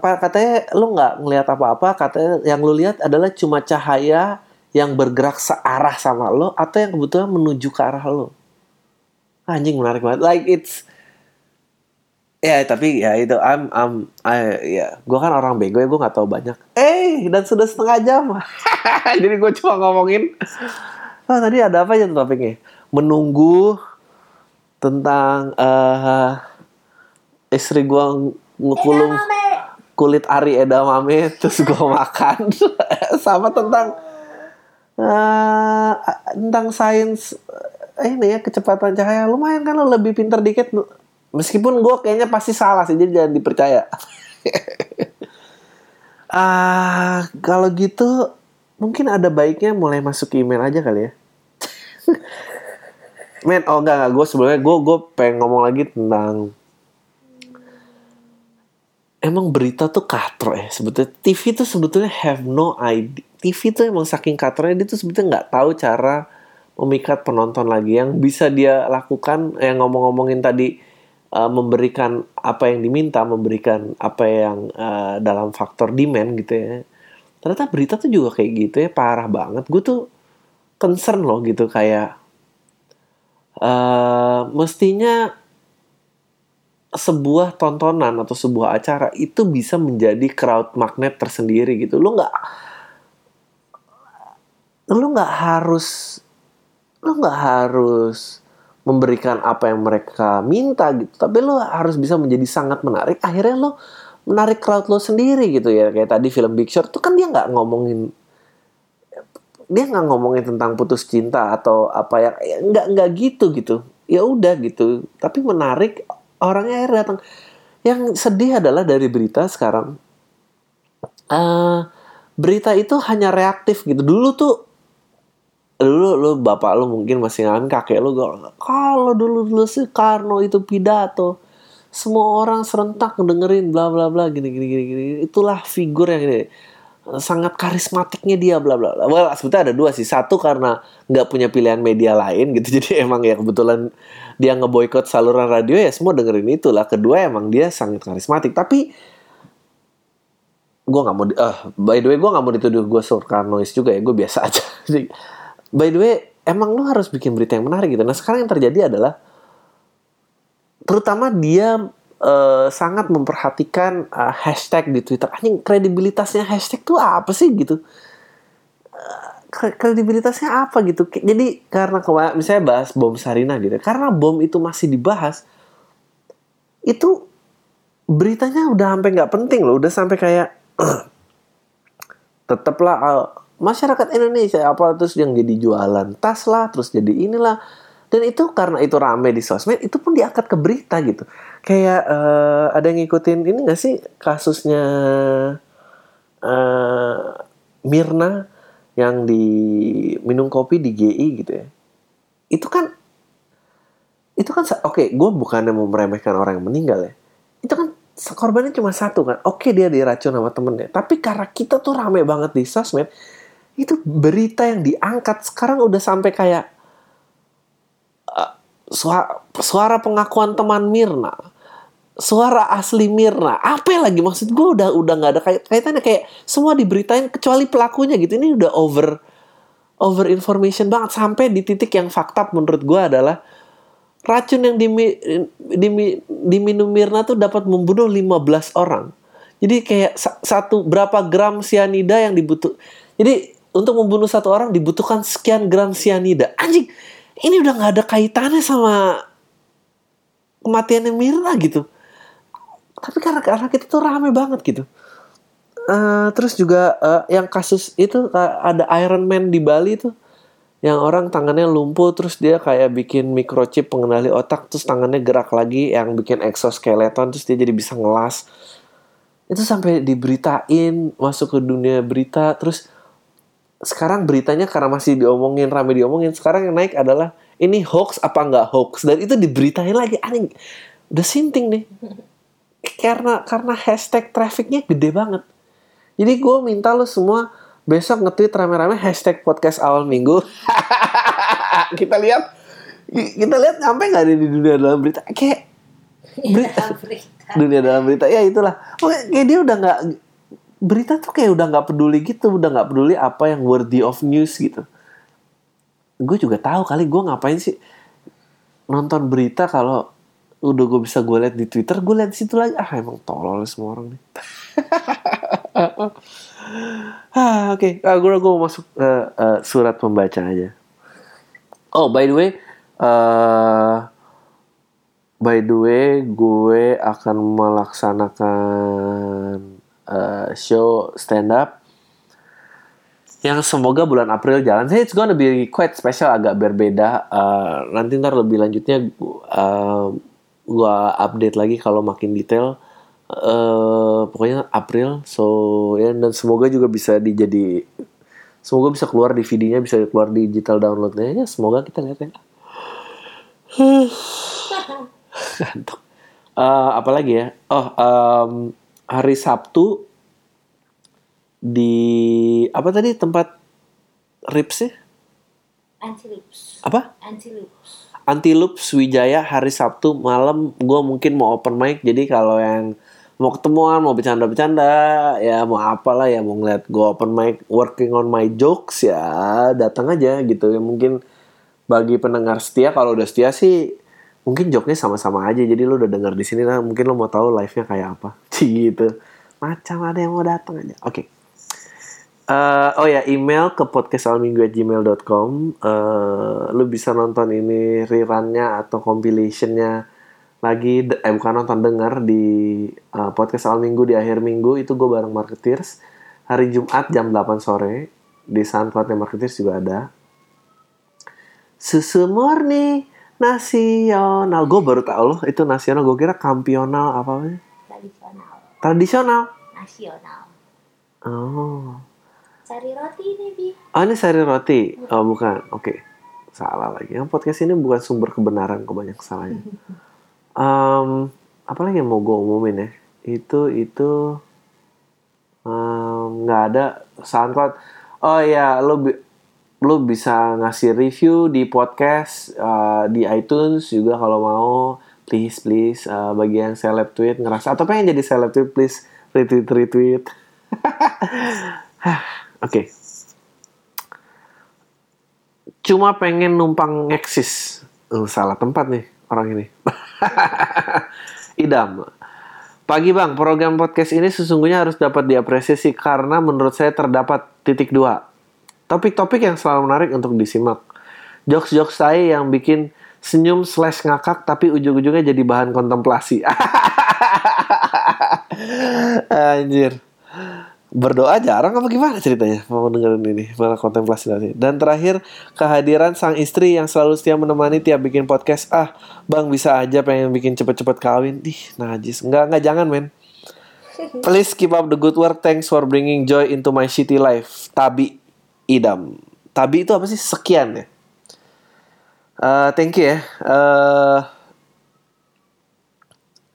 Katanya lu nggak ngelihat apa-apa. Katanya yang lu lihat adalah cuma cahaya yang bergerak searah sama lo atau yang kebetulan menuju ke arah lo. Anjing menarik banget. Like it's ya tapi ya itu I'm I'm I, ya gue kan orang bego ya gue nggak tahu banyak. Eh dan sudah setengah jam. Jadi gue cuma ngomongin. Oh tadi ada apa aja tuh topiknya? Menunggu tentang eh istri gue ngekulung kulit ari edamame terus gue makan. Sama tentang eh tentang sains eh, ini ya kecepatan cahaya. Lumayan kan lo lebih pinter dikit meskipun gue kayaknya pasti salah sih jadi jangan dipercaya. Ah kalau gitu mungkin ada baiknya mulai masuk email aja kali ya. Men oh enggak enggak. Gue sebelumnya gue gue pengen ngomong lagi tentang emang berita tuh katro ya sebetulnya. TV tuh sebetulnya have no idea. TV tuh emang saking katronya dia tuh sebetulnya nggak tahu cara memikat penonton lagi. Yang bisa dia lakukan yang ngomong-ngomongin tadi uh, memberikan apa yang diminta memberikan apa yang uh, dalam faktor demand gitu ya ternyata berita tuh juga kayak gitu ya parah banget gue tuh concern loh gitu kayak uh, mestinya sebuah tontonan atau sebuah acara itu bisa menjadi crowd magnet tersendiri gitu. Lu nggak lu nggak harus lu nggak harus memberikan apa yang mereka minta gitu, tapi lu harus bisa menjadi sangat menarik. Akhirnya lu menarik crowd lo sendiri gitu ya. Kayak tadi film Big Short tuh kan dia nggak ngomongin dia nggak ngomongin tentang putus cinta atau apa yang ya, nggak nggak gitu gitu. Ya udah gitu. Tapi menarik orangnya akhirnya datang. Yang sedih adalah dari berita sekarang eh berita itu hanya reaktif gitu. Dulu tuh dulu lu bapak lu mungkin masih ngalamin kakek lu kalau dulu dulu sih Karno itu pidato semua orang serentak dengerin bla bla bla gini gini gini gini itulah figur yang ini sangat karismatiknya dia bla bla bla. Well, sebetulnya ada dua sih. Satu karena nggak punya pilihan media lain gitu. Jadi emang ya kebetulan dia ngeboikot saluran radio ya semua dengerin itulah. Kedua emang dia sangat karismatik. Tapi gue nggak mau di, uh, by the way gue nggak mau dituduh gue suka noise juga ya gue biasa aja by the way emang lu harus bikin berita yang menarik gitu nah sekarang yang terjadi adalah terutama dia eh, sangat memperhatikan eh, hashtag di Twitter. Anjing kredibilitasnya hashtag tuh apa sih gitu? Eh, kre- kredibilitasnya apa gitu? Jadi karena kemarin misalnya bahas bom Sarina gitu. Karena bom itu masih dibahas, itu beritanya udah sampai nggak penting loh. Udah sampai kayak tetaplah eh, masyarakat Indonesia apa terus yang jadi jualan tas lah, terus jadi inilah. Dan itu karena itu rame di sosmed, itu pun diangkat ke berita gitu. Kayak eh, ada yang ngikutin ini gak sih kasusnya eh, Mirna yang di minum kopi di GI gitu ya. Itu kan itu kan oke, gue bukannya mau meremehkan orang yang meninggal ya. Itu kan korbannya cuma satu kan. Oke dia diracun sama temennya. Tapi karena kita tuh rame banget di sosmed, itu berita yang diangkat. Sekarang udah sampai kayak uh, suara, suara pengakuan teman Mirna. Suara asli Mirna. Apa lagi? Maksud gue udah udah nggak ada kait kaitannya. Kayak semua diberitain kecuali pelakunya gitu. Ini udah over over information banget. Sampai di titik yang fakta menurut gue adalah racun yang dimi, dimi, diminum Mirna tuh dapat membunuh 15 orang. Jadi kayak sa- satu berapa gram sianida yang dibutuh jadi untuk membunuh satu orang dibutuhkan sekian gram sianida. Anjing ini udah nggak ada kaitannya sama kematiannya Mirna gitu. Tapi karena karena kita tuh rame banget gitu. Eh, terus juga eh, yang kasus itu eh, ada Iron Man di Bali tuh. Yang orang tangannya lumpuh terus dia kayak bikin microchip pengendali otak terus tangannya gerak lagi yang bikin exoskeleton terus dia jadi bisa ngelas. Itu sampai diberitain masuk ke dunia berita terus sekarang beritanya karena masih diomongin rame diomongin sekarang yang naik adalah ini hoax apa nggak hoax? Dan itu diberitain lagi anjing. Udah sinting nih. Karena karena hashtag trafficnya gede banget. Jadi gue minta lo semua besok nge-tweet rame-rame hashtag podcast awal minggu. Kita lihat. Kita lihat nyampe nggak nih di dunia dalam berita. Kayak berita. dunia dalam berita. Ya itulah. Pokoknya kayak dia udah nggak berita tuh kayak udah nggak peduli gitu udah nggak peduli apa yang worthy of news gitu. Gue juga tahu kali gue ngapain sih nonton berita kalau udah gue bisa gue lihat di twitter gue lihat situ lagi. Ah emang tolol semua orang nih. Ah oke. Ah, gue gue masuk eh, eh, surat pembaca aja. Oh by the way eh by the way gue akan melaksanakan eh, show stand up yang semoga bulan April jalan. Saya it's gonna be quite special, agak berbeda. Eh, nanti ntar lebih lanjutnya eh, gua update lagi kalau makin detail. eh pokoknya April. So ya dan semoga juga bisa dijadi semoga bisa keluar DVD-nya, bisa keluar di digital downloadnya. Ya semoga kita lihat ya. Ngantuk. Eh, apa lagi ya? Oh, em, hari Sabtu di apa tadi tempat ribsnya Antilups. apa? Antilups. Antiloops Wijaya hari Sabtu malam. Gue mungkin mau open mic jadi kalau yang mau ketemuan mau bercanda-bercanda ya mau apalah ya mau ngeliat gue open mic working on my jokes ya datang aja gitu. Ya mungkin bagi pendengar setia kalau udah setia sih mungkin joknya sama-sama aja. Jadi lu udah denger di sini lah mungkin lu mau tahu live nya kayak apa gitu macam ada yang mau datang aja oke Eh, oh ya email ke podcastalminggu@gmail.com. Eh, lu bisa nonton ini rerunnya atau compilationnya lagi eh bukan nonton denger di eh, podcast awal minggu di akhir minggu itu gue bareng marketeers hari Jumat jam 8 sore di SoundCloud Marketeers juga ada. Susu murni nasional. Gue baru tahu loh itu nasional. Gue kira kampional apa? Tradisional. Nasional. Oh. Cari roti nih, Bi. Oh ini sari roti. Oh bukan. Oke. Salah lagi. Yang podcast ini bukan sumber kebenaran kok banyak salahnya. Em, apa lagi yang mau gue umumin ya? Itu itu nggak ada SoundCloud. Oh ya, lo bi- lo bisa ngasih review di podcast eh, di iTunes juga kalau mau. Please please eh, bagi yang seleb tweet ngerasa atau pengen jadi seleb tweet please retweet retweet. Oke. Cuma pengen numpang eksis. Oh, salah tempat nih orang ini. Idam. Pagi bang, program podcast ini sesungguhnya harus dapat diapresiasi karena menurut saya terdapat titik dua. Topik-topik yang selalu menarik untuk disimak. Jokes-jokes saya yang bikin senyum slash ngakak tapi ujung-ujungnya jadi bahan kontemplasi. Anjir. Berdoa jarang apa gimana ceritanya mau dengerin ini malah kontemplasi nanti. Dan terakhir kehadiran sang istri yang selalu setia menemani tiap bikin podcast. Ah bang bisa aja pengen bikin cepet-cepet kawin. Ih najis. Nggak nggak jangan men. Please keep up the good work. Thanks for bringing joy into my city life. Tabi idam. Tabi itu apa sih? Sekian ya Eh, thank you ya Eh,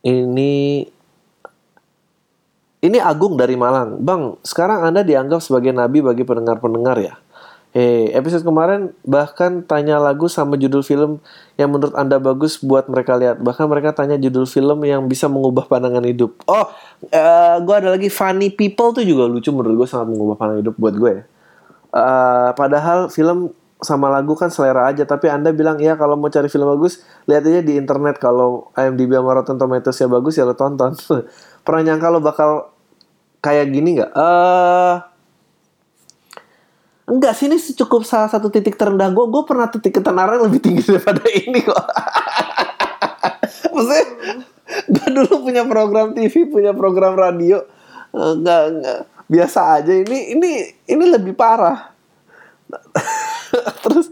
ini ini Agung dari Malang. Bang, sekarang Anda dianggap sebagai nabi bagi pendengar-pendengar ya? Eh, episode kemarin bahkan tanya lagu sama judul film yang menurut Anda bagus buat mereka lihat. Bahkan mereka tanya judul film yang bisa mengubah pandangan hidup. Oh, eh gue ada lagi Funny People tuh juga lucu menurut gue sangat mengubah pandangan hidup buat gue ya. Eh, padahal film sama lagu kan selera aja tapi anda bilang ya kalau mau cari film bagus lihat aja di internet. Kalau IMDb sama Rotten Tomatoes ya bagus ya lo tonton. Pernah nyangka lo bakal kayak gini nggak? Eh enggak sih ini cukup salah satu titik terendah gue gue pernah titik ketenaran lebih tinggi daripada ini kok. Maksudnya gue dulu punya program TV punya program radio. Eh, nggak nggak biasa aja. Ini ini ini lebih parah Terus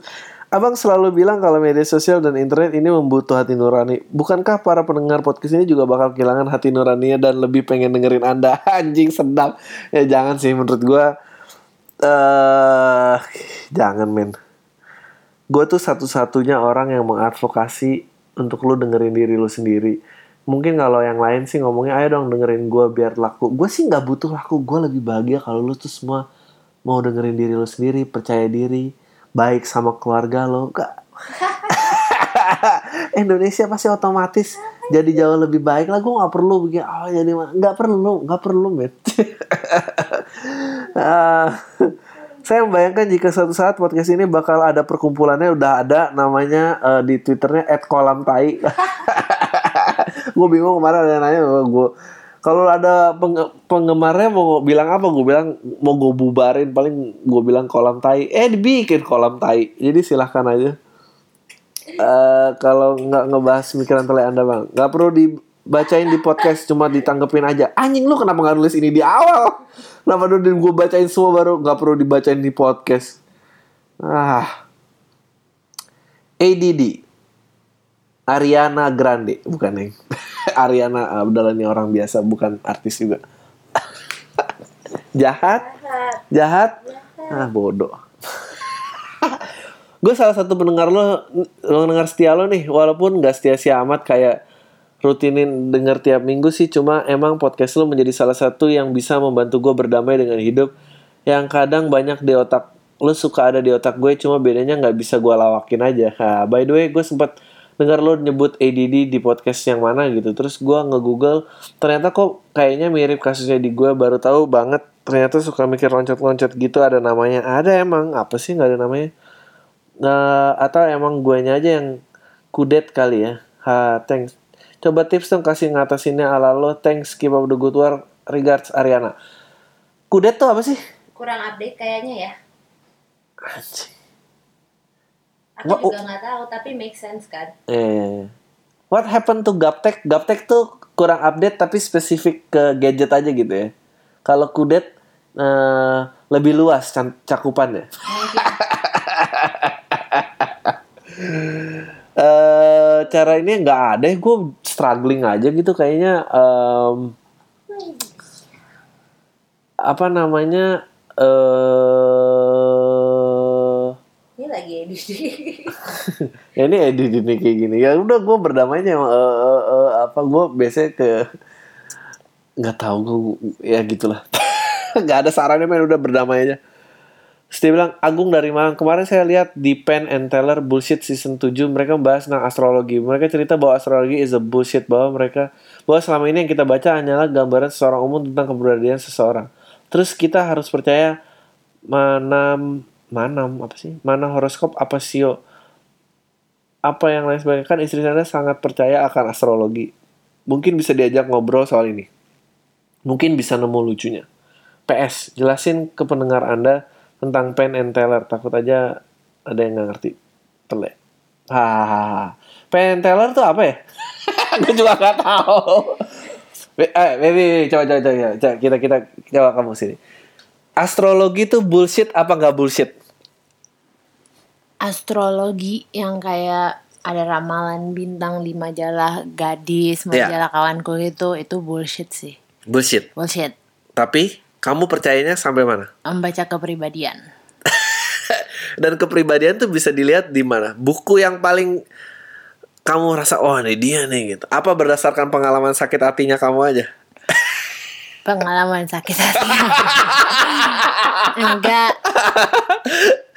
Abang selalu bilang kalau media sosial dan internet ini membutuh hati nurani. Bukankah para pendengar podcast ini juga bakal kehilangan hati nuraninya dan lebih pengen dengerin Anda? Anjing sedap. Ya jangan sih menurut gua eh jangan men. Gue tuh satu-satunya orang yang mengadvokasi untuk lu dengerin diri lu sendiri. Mungkin kalau yang lain sih ngomongnya ayo dong dengerin gue biar laku. Gue sih nggak butuh laku. Gue lebih bahagia kalau lu tuh semua mau dengerin diri lu sendiri, percaya diri, baik sama keluarga lo. Gak. Indonesia pasti otomatis jadi jauh lebih baik lah. Gue nggak perlu bikin oh jadi ma- nggak perlu, nggak perlu men. Ah, saya membayangkan jika suatu saat podcast ini bakal ada perkumpulannya udah ada namanya eh, di twitternya @kolamtai. gue bingung kemarin ada yang nanya gue kalau ada penggemarnya mau bilang apa? Gue bilang mau gue bubarin paling gue bilang kolam tai. Eh dibikin kolam tai. Jadi silahkan aja. Eh kalau nggak ngebahas pemikiran tele anda bang. Nggak perlu dibacain di podcast cuma ditanggepin aja. Anjing lu kenapa nggak nulis ini di awal? Kenapa dulu gue bacain semua baru nggak perlu dibacain di podcast? Ah. ADD Ariana Grande. Bukan neng Ariana Abdallah ini orang biasa bukan artis juga. Jahat? Jahat? Ah bodoh. Gue salah satu pendengar lo pendengar setia lo nih. Walaupun nggak setia setia amat kayak rutinin denger tiap minggu sih cuma emang podcast lo menjadi salah satu yang bisa membantu gue berdamai dengan hidup yang kadang banyak di otak lo suka ada di otak gue cuma bedanya nggak bisa gue lawakin aja. Nah, by the way gue sempat dengar lo nyebut ADD di podcast yang mana gitu terus gue nge-google ternyata kok kayaknya mirip kasusnya di gue baru tahu banget ternyata suka mikir loncat-loncat gitu ada namanya ada emang apa sih nggak ada namanya Nah, atau emang guanya aja yang kudet kali ya. Ha, thanks. Coba tips dong kasih ngatasinnya ala lo. Thanks, keep up the good work. Regards, Ariana. Kudet tuh apa sih? Kurang update kayaknya ya. Anjing. Aku Wah, juga nggak tahu, tapi make sense kan? Eh, what happened to Gaptek? Gaptek tuh kurang update tapi spesifik ke gadget aja gitu ya. Kalau kudet, eh, lebih luas cakupannya. eh cara ini nggak ada, gue struggling aja gitu kayaknya. em, apa namanya? eh Ya ini edit ini kayak gini. Ya udah gue berdamainya eh, eh, eh, apa gue biasanya ke nggak tahu gue ya gitulah. Nggak ada sarannya main udah berdamai aja. Bilang Agung dari Malang. Kemarin saya lihat di Penn and Teller bullshit season 7 mereka membahas tentang astrologi. Mereka cerita bahwa astrologi is a bullshit bahwa mereka bahwa selama ini yang kita baca hanyalah gambaran seseorang umum tentang keberadaan seseorang. Terus kita harus percaya mana apa sih? Mana horoskop apa sio? Apa yang lain sebagainya? Kan istri saya sangat percaya akan astrologi. Mungkin bisa diajak ngobrol soal ini. Mungkin bisa nemu lucunya. PS jelasin ke pendengar anda tentang Penn and Teller. Takut aja ada yang nggak ngerti. Telek hahaha. Penn and Teller tuh apa ya? Gue juga nggak tahu. Eh baby coba coba coba, coba. Kita kita coba kamu sini. Astrologi tuh bullshit apa nggak bullshit Astrologi yang kayak ada ramalan bintang di majalah gadis, Iya. majalah kawanku itu itu bullshit sih. bullshit Bullshit. tapi kamu percayanya sampai mana Membaca kepribadian. dan kepribadian tuh bisa dilihat di mana buku yang paling kamu rasa oh ini dia nih gitu apa berdasarkan pengalaman sakit hatinya kamu aja Pengalaman sakit hati. enggak.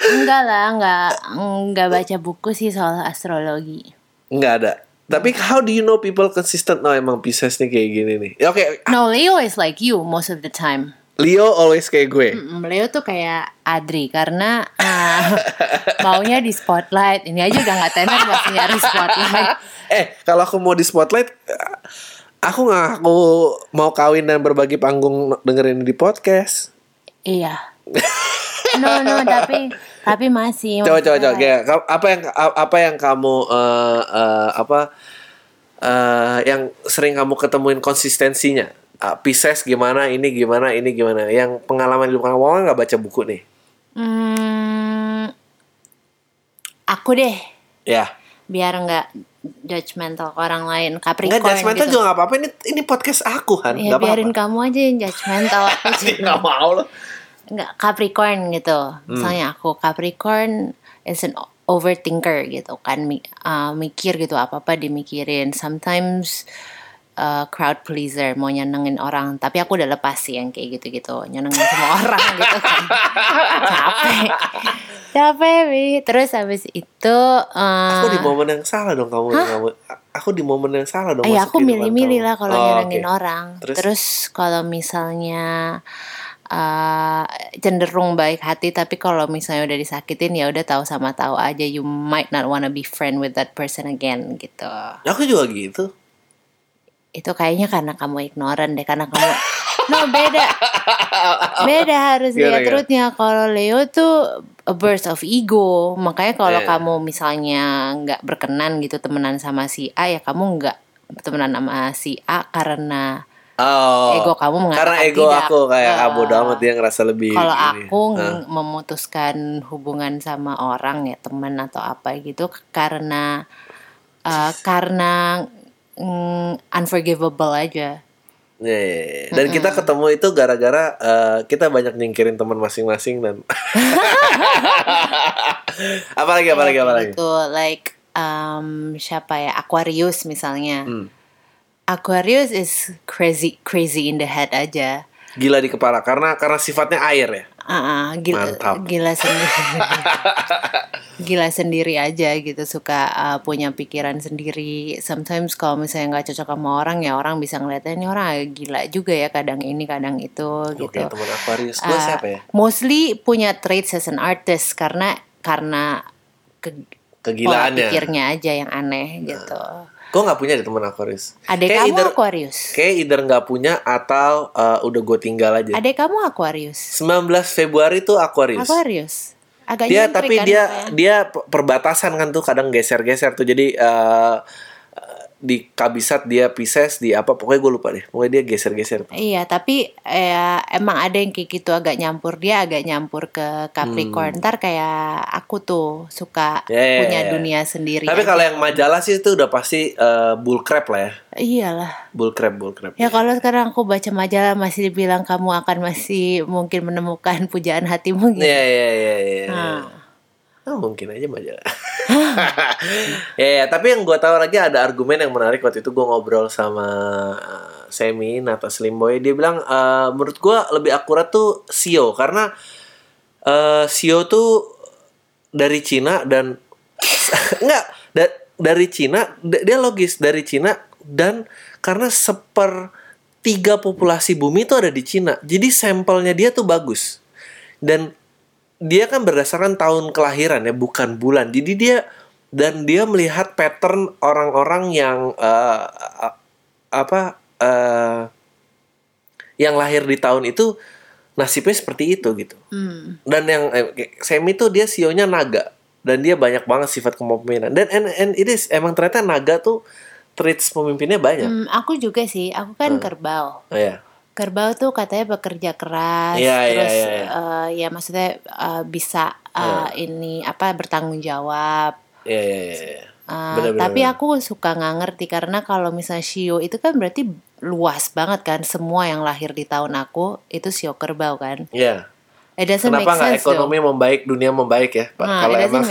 Enggak lah, enggak enggak baca buku sih soal astrologi. nggak ada tapi how do you know people consistent no emang Pisces nih kayak gini nih Ya, oke No, Leo is like you most of the time. Leo always kayak gue Mm, Leo tuh kayak Adri karena ah, maunya di spotlight. Ini aja udah nggak tenar masih nyari spotlight. eh kalau aku mau di spotlight aku nggak aku mau kawin dan berbagi panggung dengerin di podcast Iya. No no tapi tapi masih. coba coba coba. kayak- apa yang apa yang kamu eh, eh, apa eh, yang sering kamu ketemuin konsistensinya? Ah, Pisces gimana ini gimana ini gimana? Yang pengalaman hidup kamu kan nggak baca buku nih? Hmm, aku deh. Ya. Biar nggak judgmental ke orang lain nggak Capricorn judgmental gitu. juga nggak apa-apa. Ini ini podcast aku kan Ya nggak biarin apa-apa kamu aja yang judgmental aku sih. nggak mau loh nggak Capricorn gitu. Hmm. Misalnya aku Capricorn is an overthinker gitu kan uh, mikir gitu apa-apa dimikirin. Sometimes uh, crowd pleaser mau nyenengin orang, tapi aku udah lepas sih yang kayak gitu-gitu, nyenengin semua orang gitu kan. Capek. Capek, Bi. Terus habis itu uh, aku di momen yang salah dong kamu kamu aku di momen yang salah dong Iya, aku milih-milih lah kalau Oh, nyenengin oke. orang. Terus? Terus, kalau misalnya uh, cenderung baik hati, tapi kalau misalnya udah disakitin ya udah tahu sama tahu aja. You might not wanna be friend with that person again gitu. aku juga gitu Itu kayaknya karena kamu ignoran deh, karena kamu No beda, beda harus Gimana, lihat rootnya. Kalau Leo tuh a burst of ego, makanya kalau Iya. kamu misalnya nggak berkenan gitu temenan sama si A ya kamu nggak temenan sama si A karena Oh, Ego kamu mengatakan karena ego tidak. aku kayak Eh, ah bodo amat dia ngerasa lebih kalau aku ng- memutuskan hubungan sama orang ya teman atau apa gitu karena eh, karena mm, unforgivable aja. Iya, iya, iya. Dan kita ketemu itu gara-gara eh, kita banyak nyingkirin teman masing-masing dan apalagi apalagi apalagi. gitu like um, siapa ya Aquarius misalnya. Hmm. Aquarius is crazy crazy in the head aja. Gila di kepala karena karena sifatnya air ya. Ah, ah, gila, Mantap. gila sendiri. gila sendiri aja gitu suka uh, punya pikiran sendiri. Sometimes kalau misalnya nggak cocok sama orang ya orang bisa ngeliatnya ini orang agak gila juga ya kadang ini kadang itu Oke, gitu. teman Aquarius gue Uh, siapa ya? Mostly punya traits as an artist karena karena ke, pola Kegilaannya. pikirnya aja yang aneh gitu. Gue nggak punya deh teman Aquarius. Adek Kayak kamu either, Aquarius. kayak either nggak punya atau eh, udah gue tinggal aja. Adek kamu Aquarius. 19 Februari tuh Aquarius. Aquarius. Agak dia tapi kan dia kayak. dia pe- perbatasan kan tuh kadang geser-geser tuh jadi eh, di kabisat dia Pisces di apa pokoknya gue lupa deh pokoknya dia geser-geser Iya, tapi eh, emang ada yang kayak gitu agak nyampur dia agak nyampur ke Capricorn. Ntar kayak aku tuh suka Hmm. Ya, ya, punya ya, ya. dunia sendiri. tapi kalau yang majalah sih itu udah pasti eh, bull crap lah ya iyalah. bull crap bull crap Ya kalau sekarang aku baca majalah masih dibilang kamu akan masih mungkin menemukan pujaan hatimu gitu. Iya iya iya iya. Nah. Oh, mungkin aja majalah. ya, ya, tapi yang gue tahu lagi ada argumen yang menarik waktu itu gue ngobrol sama uh, Semi Nata Slimboy. Dia bilang eh, menurut gue lebih akurat tuh Sio karena eh Sio tuh dari Cina dan enggak da- dari Cina dia logis dari Cina dan karena seper tiga populasi bumi itu ada di Cina. Jadi sampelnya dia tuh bagus. Dan dia kan berdasarkan tahun kelahiran ya bukan bulan. Jadi dia dan dia melihat pattern orang-orang yang a- apa eh, yang lahir di tahun itu nasibnya seperti itu gitu. Hmm. dan yang eh, Semi tuh dia sionya naga. Dan dia banyak banget sifat kepemimpinan. Dan and, and it is emang ternyata naga tuh traits pemimpinnya banyak. Hmm, aku juga sih, aku kan kerbau. oh, ya Kerbau tuh katanya bekerja keras, Iya, iya, terus iya, iya. eh, ya maksudnya eh, bisa eh, ini apa bertanggung jawab. ya ya ya, ya. Eh, Bener, bener, tapi bener. aku suka nggak ngerti karena kalau misalnya Shio itu kan berarti luas banget kan semua yang lahir di tahun aku itu Shio kerbau kan. ya It doesn't kenapa nggak ekonomi membaik dunia membaik ya pak Nah, kalau it emang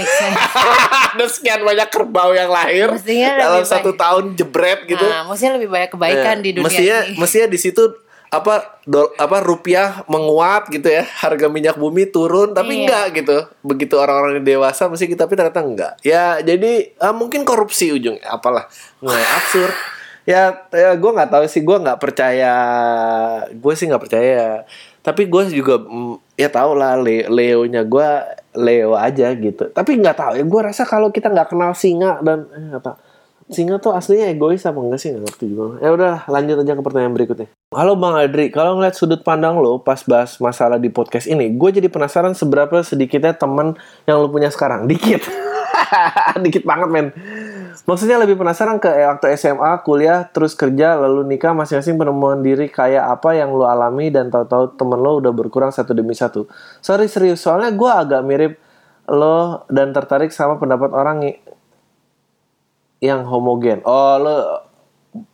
ada sekian banyak kerbau yang lahir Mestinya dalam satu baik. tahun jebret gitu Nah, maksudnya lebih banyak kebaikan Ya, di dunia mestinya ini. mestinya di situ apa dol, apa rupiah menguat gitu ya. Harga minyak bumi turun tapi Iya. enggak gitu. Begitu orang-orang dewasa mesti kita tapi ternyata enggak. Ya jadi ah, mungkin korupsi ujungnya apalah. Nggak absurd. Ya, ya gue nggak tahu sih. Gue nggak percaya. Gue sih nggak percaya. Tapi gue juga mm, ya tau lah Le Leonya gue Leo aja gitu. Tapi nggak tahu ya. Gue rasa kalau kita nggak kenal singa dan eh, tahu singa tuh aslinya egois apa enggak sih? Nggak juga. Ya udah lanjut aja ke pertanyaan berikutnya. Halo bang Adri kalau ngeliat sudut pandang lo pas bahas masalah di podcast ini gue jadi penasaran seberapa sedikitnya teman yang lo punya sekarang. Dikit. Dikit banget men. Maksudnya lebih penasaran ke eh, waktu SMA kuliah terus kerja lalu nikah masing-masing penemuan diri kayak apa yang lo alami dan tahu-tahu temen lo udah berkurang satu demi satu. Sorry serius soalnya gue agak mirip lo dan tertarik sama pendapat orang yang homogen oh lo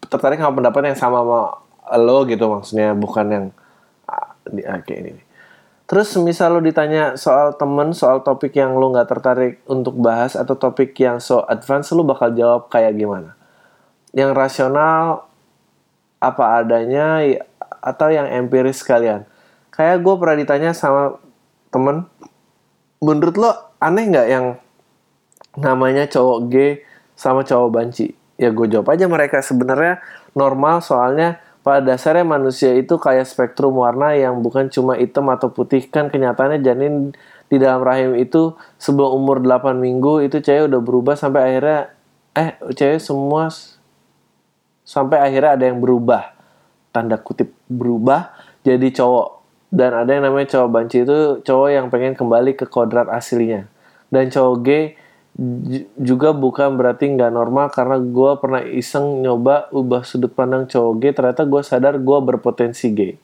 tertarik sama pendapat yang sama sama lo gitu maksudnya bukan yang ah, di ah, kayak ini Terus misal lo ditanya soal temen, soal topik yang lo nggak tertarik untuk bahas atau topik yang so advance, lo bakal jawab kayak gimana? Yang rasional apa adanya atau yang empiris sekalian? Kayak gue pernah ditanya sama temen, menurut lo aneh nggak yang namanya cowok gay sama cowok banci? Ya gue jawab aja mereka. Sebenarnya normal soalnya pada dasarnya manusia itu kayak spektrum warna yang bukan cuma hitam atau putih. Kan kenyataannya janin di dalam rahim itu sebelum umur 8 minggu itu cewek udah berubah sampai akhirnya eh cewek semua sampai akhirnya ada yang berubah. Tanda kutip berubah jadi cowok. Dan ada yang namanya cowok banci itu cowok yang pengen kembali ke kodrat aslinya. Dan cowok gay juga bukan berarti nggak normal karena gue pernah iseng nyoba ubah sudut pandang cowok gay ternyata gue sadar gue berpotensi gay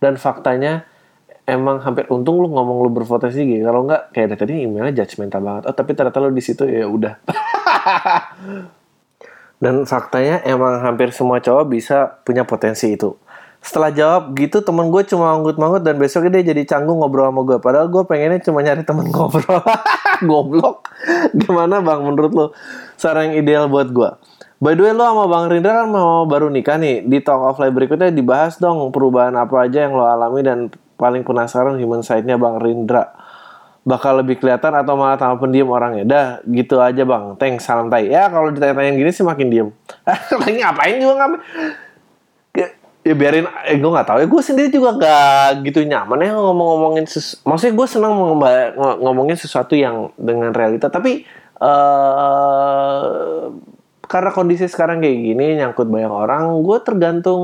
dan faktanya emang hampir untung lu ngomong lu berpotensi gay kalau nggak kayak dari tadi emailnya judgmental banget oh tapi ternyata lu di situ ya udah dan faktanya emang hampir semua cowok bisa punya potensi itu. Setelah jawab gitu temen gue cuma anggut-manggut dan besoknya dia jadi canggung ngobrol sama gue. Padahal gue pengennya cuma nyari temen ngobrol. Goblok. Gimana bang menurut lo saran yang ideal buat gue? By the way lo sama Bang Rindra kan mau baru nikah nih. Di Talk of Life berikutnya dibahas dong perubahan apa aja yang lo alami dan paling penasaran human side-nya Bang Rindra bakal lebih kelihatan atau malah tambah pendiam orangnya. Dah, gitu aja bang. Thanks, salam tai. Ya kalau ditanya-tanyain gini sih makin diem. Lagi ngapain juga ngapain? Ya, biarin, eh, gue nggak tahu ya. Gue sendiri juga gak gitu nyaman ya ngomong-ngomongin ses Maksudnya gue senang ngomongin sesuatu yang dengan realita. Tapi eh karena kondisi sekarang kayak gini nyangkut banyak orang, gue tergantung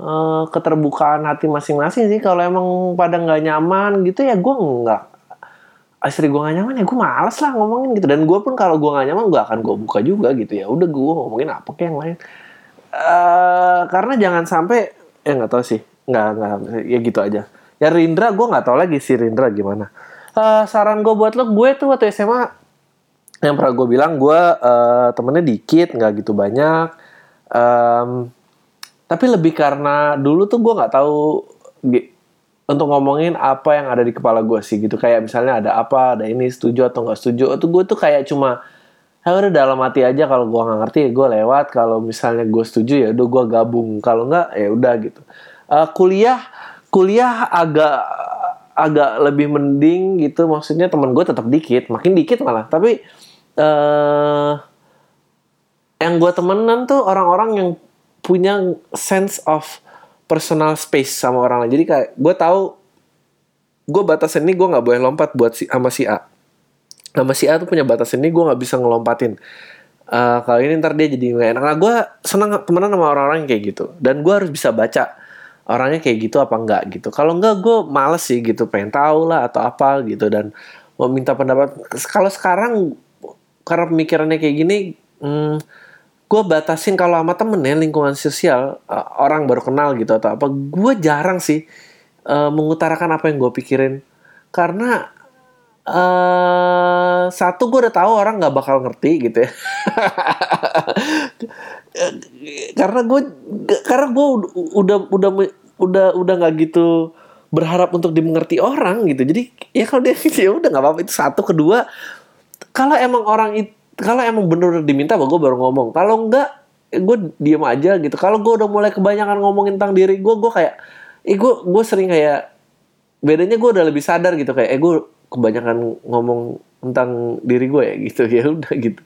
eh, keterbukaan hati masing-masing sih. Kalau emang pada nggak nyaman gitu ya gue nggak istri gue gak nyaman ya gue males lah ngomongin gitu dan gue pun kalau gue gak nyaman gue akan gue buka juga gitu ya udah gue ngomongin apa kayak yang lain Eh karena jangan sampai ya nggak tahu sih. Nggak nggak ya gitu aja. Ya Rindra gue nggak tahu lagi si Rindra gimana. Eh saran gue buat lo gue tuh waktu SMA yang pernah gue bilang gue eh, temennya dikit nggak gitu banyak. Em, tapi lebih karena dulu tuh gue nggak tahu untuk ngomongin apa yang ada di kepala gue sih gitu. Kayak misalnya ada apa ada ini setuju atau nggak setuju. Itu gue tuh kayak cuma ya udah dalam hati aja kalau gue nggak ngerti ya gue lewat. Kalau misalnya gue setuju ya udah gue gabung. Kalau nggak ya udah gitu. Eh, kuliah kuliah agak agak lebih mending gitu. Maksudnya teman gue tetap dikit makin dikit malah. Tapi eh yang gue temenan tuh orang-orang yang punya sense of personal space sama orang lain. Jadi kayak gue tahu gue batasan ini gue nggak boleh lompat buat si sama si A. Sama si A tuh punya batasan ini gue nggak bisa ngelompatin. Eh kalau ini ntar dia jadi nggak enak. Nah gue senang temenan sama orang-orang kayak gitu. Dan gue harus bisa baca orangnya kayak gitu apa enggak gitu. Kalau enggak gue males sih gitu pengen tahu lah atau apa gitu dan mau minta pendapat. Kalau sekarang karena pemikirannya kayak gini, hmm, gue batasin kalau sama temen ya lingkungan sosial uh, orang baru kenal gitu atau apa gue jarang sih uh, mengutarakan apa yang gue pikirin karena uh, satu gue udah tahu orang nggak bakal ngerti gitu ya. Karena gue karena gue udah udah udah udah nggak gitu berharap untuk dimengerti orang gitu. Jadi ya kalau dia ya udah nggak apa-apa itu satu. Kedua kalau emang orang itu kalau emang bener diminta gue baru ngomong. Kalau enggak gue diem aja gitu. Kalau gue udah mulai kebanyakan ngomongin tentang diri gue gue kayak eh gue gue sering kayak bedanya gue udah lebih sadar gitu. Kayak eh gue kebanyakan ngomong tentang diri gue ya gitu. Ya udah gitu.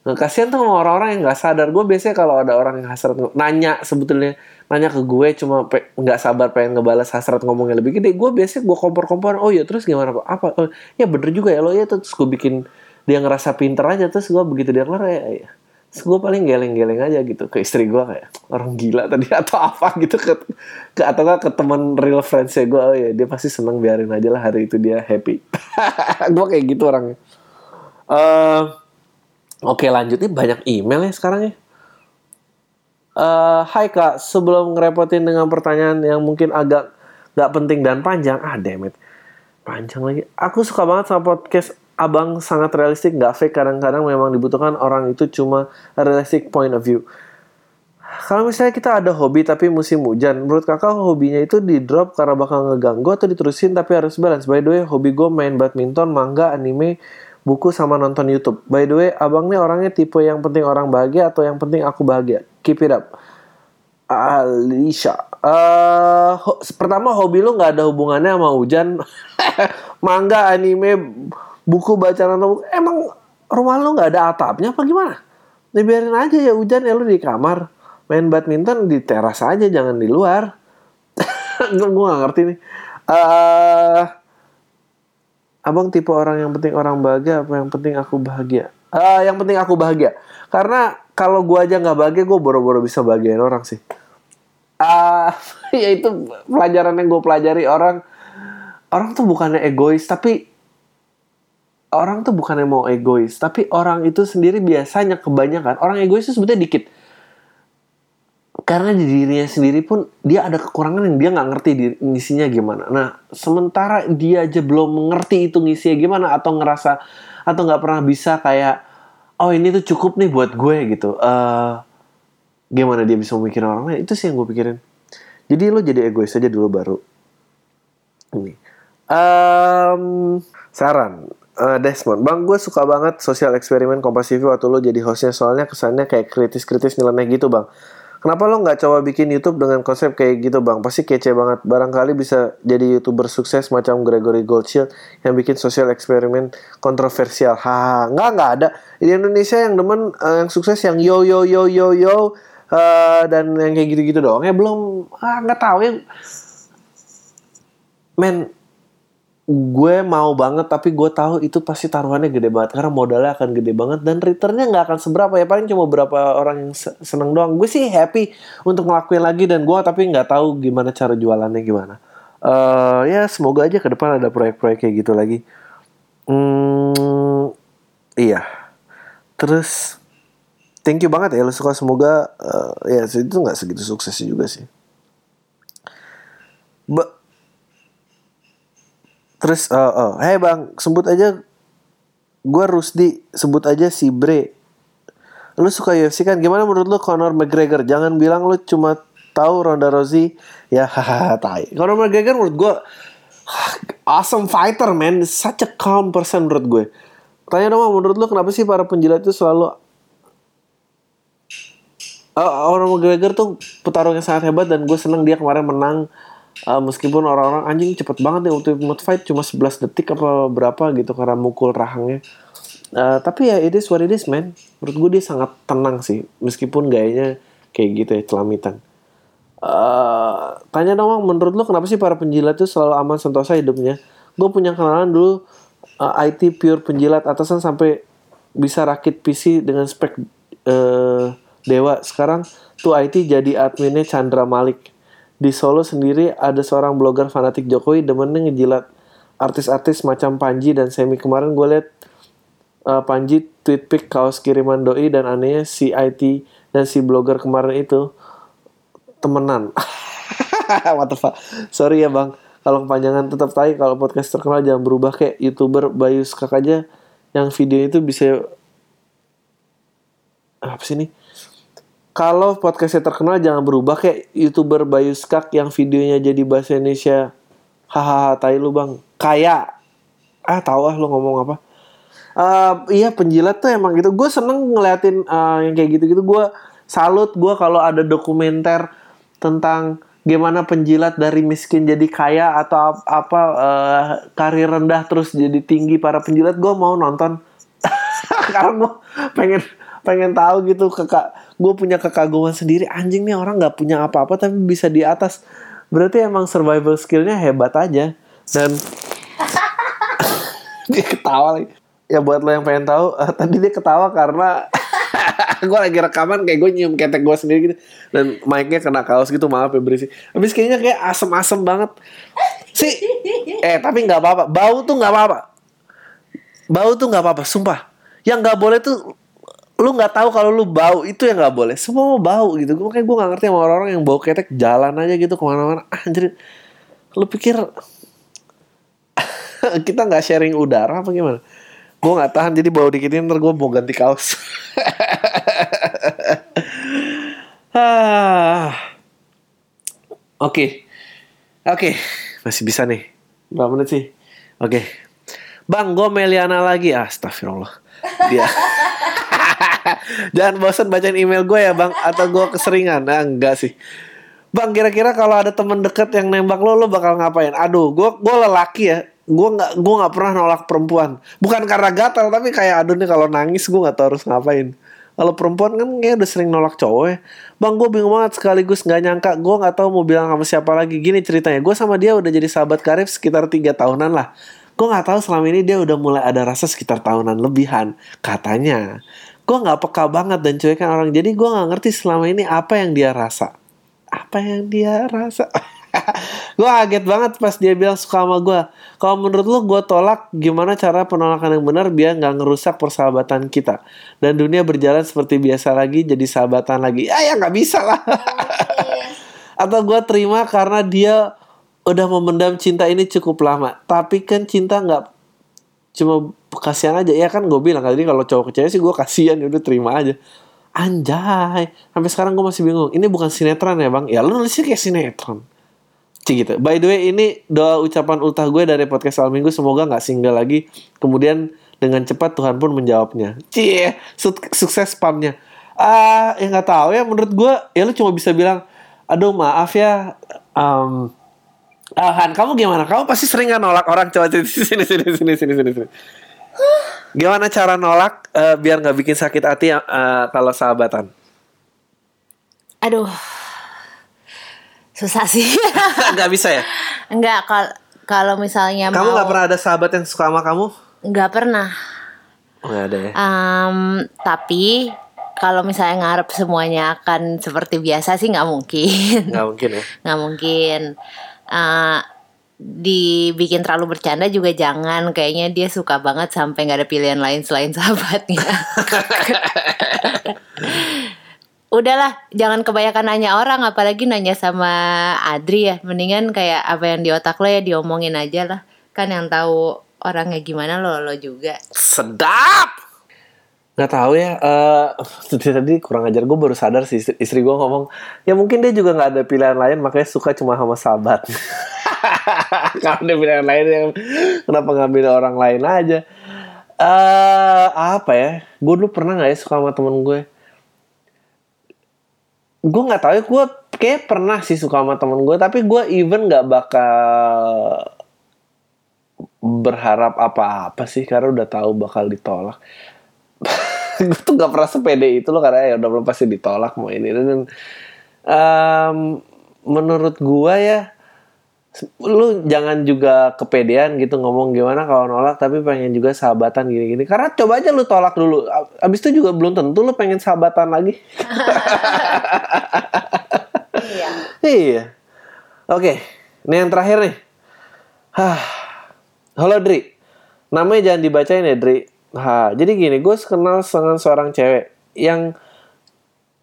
Nah, kasihan tuh sama orang-orang yang nggak sadar. Gue biasanya kalau ada orang yang hasrat nanya sebetulnya nanya ke gue cuma nggak sabar pengen ngebalas hasrat ngomongnya lebih gede gue biasanya gue kompor-kompor oh ya terus gimana kok apa? Oh, ya bener juga ya lo ya terus gue bikin dia ngerasa pinter aja terus gue begitu dia kelar ya, ya. Terus gue paling geleng-geleng aja gitu ke istri gue kayak orang gila tadi atau apa? Gitu ke, ke atau ke teman real friends gue oh ya dia pasti seneng biarin aja lah hari itu dia happy. Gue kayak gitu orangnya. Eh, oke lanjut nih banyak email ya sekarang ya. Eh, Hai kak, sebelum ngerepotin dengan pertanyaan yang mungkin agak gak penting dan panjang, ah damn it, panjang lagi. Aku suka banget sama podcast Abang sangat realistik, gak fake. Kadang-kadang memang dibutuhkan orang itu cuma realistic point of view. Kalau misalnya kita ada hobi tapi musim hujan, menurut kakak hobinya itu di drop karena bakal ngeganggu atau diterusin tapi harus balance. By the way, hobi gue main badminton, manga, anime, buku sama nonton YouTube. By the way, abang nih orangnya tipe yang penting orang bahagia atau yang penting aku bahagia. Keep it up. Alicia. Eh, ho- pertama hobi lu nggak ada hubungannya sama hujan. manga, anime, buku bacaan atau buku. Emang rumah lu nggak ada atapnya apa gimana? Ya biarin aja ya hujan ya lu di kamar. Main badminton di teras aja jangan di luar. gue gak ngerti nih. Eh Abang tipe orang yang penting orang bahagia apa yang penting aku bahagia? Ah, yang penting aku bahagia. Karena kalau gua aja nggak bahagia, gue boro-boro bisa bahagiain orang sih. Ah, ya itu pelajaran yang gue pelajari orang. Orang tuh bukannya egois, tapi orang tuh bukannya mau egois, tapi orang itu sendiri biasanya kebanyakan orang egois itu sebetulnya dikit. Karena di dirinya sendiri pun dia ada kekurangan yang dia nggak ngerti di, ngisinya gimana. Nah, sementara dia aja belum mengerti itu ngisinya gimana atau ngerasa atau nggak pernah bisa kayak oh ini tuh cukup nih buat gue gitu. Eh gimana dia bisa memikirin orang lain? Itu sih yang gue pikirin. Jadi lo jadi egois aja dulu baru. Ini. Em, saran. Eh, Desmond, bang gue suka banget sosial eksperimen Kompas TV waktu lo jadi hostnya soalnya kesannya kayak kritis-kritis nyeleneh gitu bang. Kenapa lo nggak coba bikin YouTube dengan konsep kayak gitu bang? Pasti kece banget. Barangkali bisa jadi youtuber sukses macam Gregory Goldshield yang bikin sosial eksperimen kontroversial. Haha, nggak nggak ada di Indonesia yang demen eh, yang sukses yang yo yo yo yo yo eh, dan yang kayak gitu-gitu doang. Ya belum ah nggak tahu ya. Men, gue mau banget tapi gue tahu itu pasti taruhannya gede banget karena modalnya akan gede banget dan returnnya nggak akan seberapa ya paling cuma berapa orang yang se- seneng doang gue sih happy untuk ngelakuin lagi dan gue tapi nggak tahu gimana cara jualannya gimana Eh ya semoga aja ke depan ada proyek-proyek kayak gitu lagi Hmm, iya. Terus thank you banget ya lu suka semoga eh, ya itu nggak segitu suksesnya juga sih. Ba- Terus eh eh, hey bang sebut aja gue Rusdi sebut aja si Bre. Lu suka UFC kan? Gimana menurut lu Conor McGregor? Jangan bilang lu cuma tahu Ronda Rousey ya hahaha tai. Conor McGregor menurut gue awesome fighter man, such a calm person menurut gue. Tanya dong menurut lu kenapa sih para penjilat itu selalu Uh, orang McGregor tuh petarung yang sangat hebat dan gue seneng dia kemarin menang Uh, meskipun orang-orang anjing cepet banget nih ultimate fight cuma 11 detik apa berapa gitu karena mukul rahangnya. Uh, tapi ya it is what it is man. Menurut gue dia sangat tenang sih meskipun gayanya kayak gitu ya celamitan. Uh, tanya dong menurut lu kenapa sih para penjilat itu selalu aman sentosa hidupnya? Gue punya kenalan dulu uh, IT pure penjilat atasan sampai bisa rakit PC dengan spek uh, dewa. Sekarang tuh IT jadi adminnya Chandra Malik di Solo sendiri ada seorang blogger fanatik Jokowi demennya ngejilat artis-artis macam Panji dan Semi kemarin gue liat uh, Panji tweet pic kaos kiriman doi dan anehnya si IT dan si blogger kemarin itu temenan. What the fuck? Sorry ya bang, kalau kepanjangan tetap tai kalau podcast terkenal jangan berubah kayak youtuber Bayu Skak aja yang video itu bisa apa sih ini? Kalau podcastnya terkenal jangan berubah kayak youtuber Bayu Skak yang videonya jadi bahasa Indonesia. Hahaha, tai lu bang. Kayak ah tahu ah lu ngomong apa? Eh, iya penjilat tuh emang gitu. Gue seneng ngeliatin eh, yang kayak gitu-gitu. Gue salut gue kalau ada dokumenter tentang gimana penjilat dari miskin jadi kaya atau ap- apa eh, karir rendah terus jadi tinggi para penjilat. Gue mau nonton karena gue pengen pengen tahu gitu kakak gue punya kekaguman sendiri. Anjing nih orang nggak punya apa-apa tapi bisa di atas. Berarti emang survival skillnya hebat aja. Dan dia ketawa lagi. Ya buat lo yang pengen tahu eh, tadi dia ketawa karena gue lagi rekaman kayak gue nyium ketek gue sendiri gitu. Dan mic-nya kena kaos gitu maaf ya berisi habis kayaknya kayak asem-asem banget. Sih eh tapi nggak apa-apa. Bau tuh nggak apa-apa. Bau tuh nggak apa-apa sumpah. Yang nggak boleh tuh lu nggak tahu kalau lu bau itu yang nggak boleh semua mau bau gitu gue kayak gue nggak ngerti sama orang-orang yang bau ketek jalan aja gitu ke mana-mana anjir lu pikir kita nggak sharing udara apa gimana gue nggak tahan jadi bau dikit ini ntar gue mau ganti kaos Ah. Oke. Oke, masih bisa nih. Berapa menit sih? Oke. Bang, gue Meliana lagi. Astagfirullah. Dia. Jangan bosan bacain email gue ya bang. Atau gue keseringan. Nah enggak sih. Bang kira-kira kalau ada temen deket yang nembak lo Lo bakal ngapain? Aduh gue gue lelaki ya. Gue nggak gue nggak pernah nolak perempuan. Bukan karena gatal Tapi kayak aduh nih kalau nangis Gue nggak tahu harus ngapain. Kalau perempuan kan kayak udah sering nolak cowok ya. Bang gue bingung banget sekaligus nggak nyangka. Gue nggak tahu mau bilang sama siapa lagi. Gini ceritanya Gue sama dia udah jadi sahabat karib sekitar tiga tahunan lah. Gue nggak tahu selama ini dia udah mulai ada rasa sekitar tahunan lebihan. Katanya gue nggak peka banget dan cuekan orang. Jadi gue nggak ngerti selama ini apa yang dia rasa. Apa yang dia rasa? Gue kaget banget pas dia bilang suka sama gue kalau menurut lu gue tolak gimana cara penolakan yang benar biar nggak ngerusak persahabatan kita. Dan dunia berjalan seperti biasa lagi jadi sahabatan lagi. Ya ya nggak bisa lah. Atau gue terima karena dia udah memendam cinta ini cukup lama. Tapi kan cinta nggak cuma kasihan aja. Ya kan gue bilang ini kalau cowok ke cewek sih gue kasihan ya udah terima aja. Anjay sampai sekarang gue masih bingung ini bukan sinetron ya bang? Ya lu nulisnya kayak sinetron. Cik gitu. By the way ini doa ucapan ultah gue dari podcast al minggu semoga nggak single lagi. Kemudian dengan cepat Tuhan pun menjawabnya. Cie su- sukses spamnya. Ah ya nggak tahu ya menurut gue ya lu cuma bisa bilang aduh maaf ya um, Ah, kamu gimana? Kamu pasti sering kan nolak orang coba sini sini sini sini sini sini. Gimana cara nolak eh, biar nggak bikin sakit hati eh, kalau sahabatan? Aduh. Susah sih. Nggak bisa ya? Enggak kalau kalau misalnya Kamu nggak pernah ada sahabat yang suka sama kamu? nggak pernah. Nggak ada ya. Em, tapi kalau misalnya ngarep semuanya akan seperti biasa sih nggak mungkin. Nggak mungkin ya. nggak mungkin. Eh, dibikin terlalu bercanda juga jangan kayaknya dia suka banget sampai nggak ada pilihan lain selain sahabatnya udahlah jangan kebanyakan nanya orang apalagi nanya sama Adri ya mendingan kayak apa yang di otak lo ya diomongin aja lah kan yang tahu orangnya gimana lo lo juga Sedap. Nggak tahu ya. eh tadi tadi kurang ajar gue baru sadar sih istri, istri gue ngomong ya mungkin dia juga nggak ada pilihan lain makanya suka cuma sama sahabat. Kalau ada pilihan lain yang kenapa ngambil orang lain aja? eh apa ya? Gue dulu pernah nggak ya suka sama temen gue? Gue nggak tahu ya. Gue kayak pernah sih suka sama temen gue, tapi gue even nggak bakal berharap apa-apa sih karena udah tahu bakal ditolak. gue tuh gak pernah sepede itu loh karena ya udah belum pasti ditolak mau ini dan em, menurut gua ya lu jangan juga kepedean gitu ngomong gimana kalau nolak tapi pengen juga sahabatan gini-gini karena coba aja lu tolak dulu abis itu juga belum tentu lu pengen sahabatan lagi iya Iya. Oke, ini yang terakhir nih. Hah. Halo Dri. Namanya jangan dibacain ya Dri. Ha, jadi gini, gue kenal dengan seorang cewek yang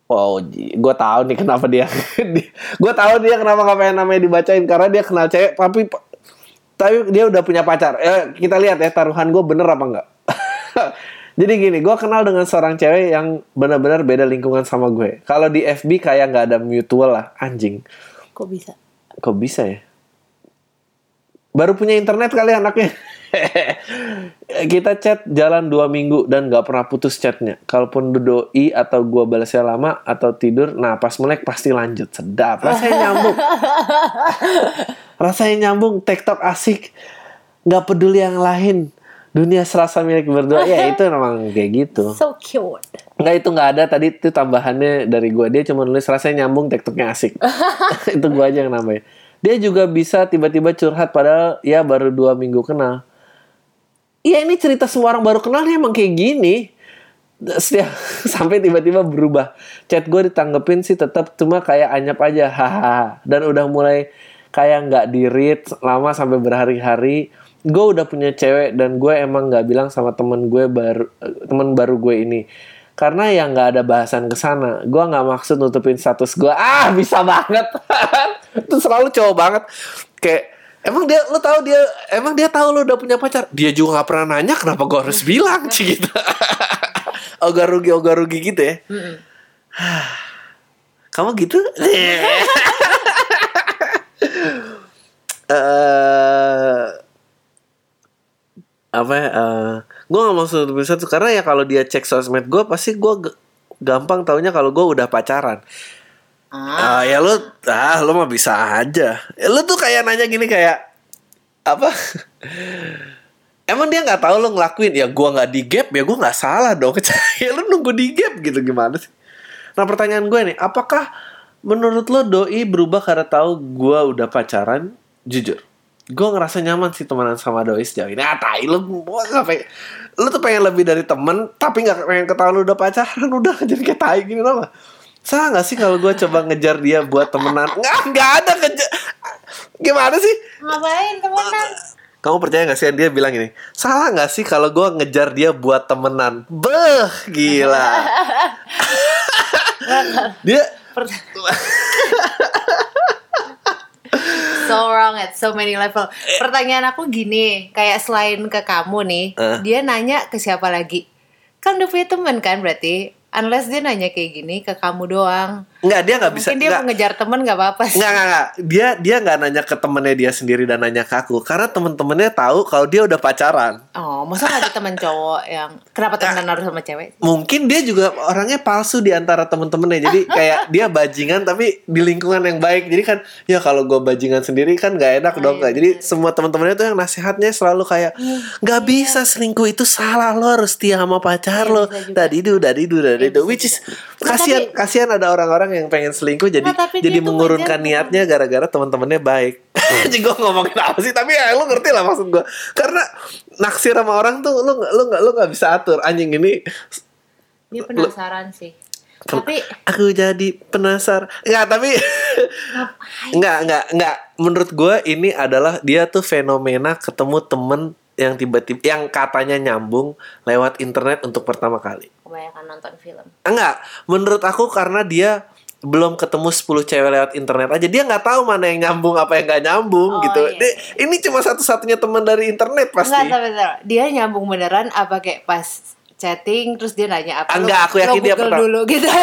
Wow, gue tahu nih kenapa dia. gue tahu dia kenapa nggak pengen namanya dibacain karena dia kenal cewek, tapi tapi dia udah punya pacar. Eh, kita lihat ya taruhan gue bener apa enggak. Jadi gini, gue kenal dengan seorang cewek yang benar-benar beda lingkungan sama gue. Kalau di FB kayak nggak ada mutual lah, anjing. kok bisa Kok bisa ya? Baru punya internet kali anaknya. Kita chat jalan dua minggu dan gak pernah putus chatnya. Kalaupun doi atau gua balasnya lama atau tidur, nah pas melek pasti lanjut. Sedap, rasanya nyambung. rasanya nyambung, TikTok asik. Gak peduli yang lain. Dunia serasa milik berdua. Ya itu memang kayak gitu. so cute Enggak itu nggak ada tadi itu tambahannya dari gua dia cuma nulis rasanya nyambung tiktoknya asik itu gua aja yang namanya dia juga bisa tiba-tiba curhat padahal ya baru dua minggu kenal Iya ini cerita semua orang baru kenal emang kayak gini. Setiap sampai tiba-tiba berubah. Chat gue ditanggepin sih tetap cuma kayak anyap aja hahaha. Dan udah mulai kayak nggak di read lama sampai berhari-hari. Gue udah punya cewek dan gue emang nggak bilang sama temen gue baru temen baru gue ini. Karena yang nggak ada bahasan ke sana. Gue nggak maksud nutupin status gue ah bisa banget. Itu selalu cowok banget. Kayak emang dia lu tahu dia emang dia tahu lu udah punya pacar? Dia juga nggak pernah nanya kenapa gue harus bilang sih gitu. Ogah rugi ogah rugi gitu ya. Kamu gitu? Eh apa ya gue gak mau satu karena ya kalau dia cek sosmed gue pasti gue gampang taunya kalau gue udah pacaran ah. Ya lu ah lu mah bisa aja. Ya, lu tuh kayak nanya gini kayak apa? Emang dia nggak tahu lo ngelakuin? Ya gue nggak di gap ya gue nggak salah dong. Ya lu nunggu di gap gitu gimana sih? Nah pertanyaan gue nih apakah menurut lo doi berubah karena tahu gue udah pacaran? Jujur. Gue ngerasa nyaman sih temenan sama doi sejauh ini. Ah tai lu gua nggak pengen lu tuh pengen lebih dari temen tapi nggak pengen ketahuan lu udah pacaran udah jadi kayak tai gini apa salah nggak sih kalau gue coba ngejar dia buat temenan nggak nggak ada ngejar gimana sih ngapain temenan kamu percaya gak sih dia bilang ini salah nggak sih kalau gue ngejar dia buat temenan beh gila dia so wrong at so many level. Pertanyaan aku gini, kayak selain ke kamu nih, Eh. dia nanya ke siapa lagi? Kan udah punya temen kan berarti? Unless dia nanya kayak gini ke kamu doang. Nggak dia nggak bisa Mungkin dia nggak. mau ngejar temen gak apa-apa sih. nggak nggak nggak. Dia dia nggak nanya ke temennya dia sendiri dan nanya ke aku. Karena temen-temennya tahu kalau dia udah pacaran. Oh, masa gak ada temen cowok yang kenapa temenan harus sama cewek? mungkin dia juga orangnya palsu di antara temen-temennya. Jadi kayak dia bajingan tapi di lingkungan yang baik. Jadi kan ya kalau gue bajingan sendiri kan nggak enak Oh, dong iya, jadi semua temen-temennya tuh yang nasihatnya selalu kayak nggak bisa selingkuh itu salah lo harus setia sama pacar Iya, lo. bisa juga. dadidu dadidu dadidu bisa which is Nah, kasihan kasihan ada orang-orang yang pengen selingkuh jadi Nah, jadi ngejar niatnya gara-gara temen-temennya baik. Jadi gue ngomongin apa sih? Tapi ya lo ngerti lah maksud gue karena naksir sama orang tuh lo nggak lo nggak lo nggak bisa atur. Anjing ini Dia penasaran sih. Tapi aku jadi penasaran nggak tapi Enggak, enggak, enggak. Menurut gue ini adalah dia tuh fenomena ketemu temen yang tiba-tiba yang katanya nyambung lewat internet untuk pertama kali. Kebanyakan nonton film. Enggak, menurut aku karena dia belum ketemu 10 cewek lewat internet aja dia nggak tahu mana yang nyambung apa yang nggak nyambung Oh, gitu. iya. Dia- ini cuma satu-satunya teman dari internet pasti. Enggak, dia nyambung beneran apa kayak pas chatting terus dia nanya apa Enggak, aku yakin dia pernah. dulu gitu.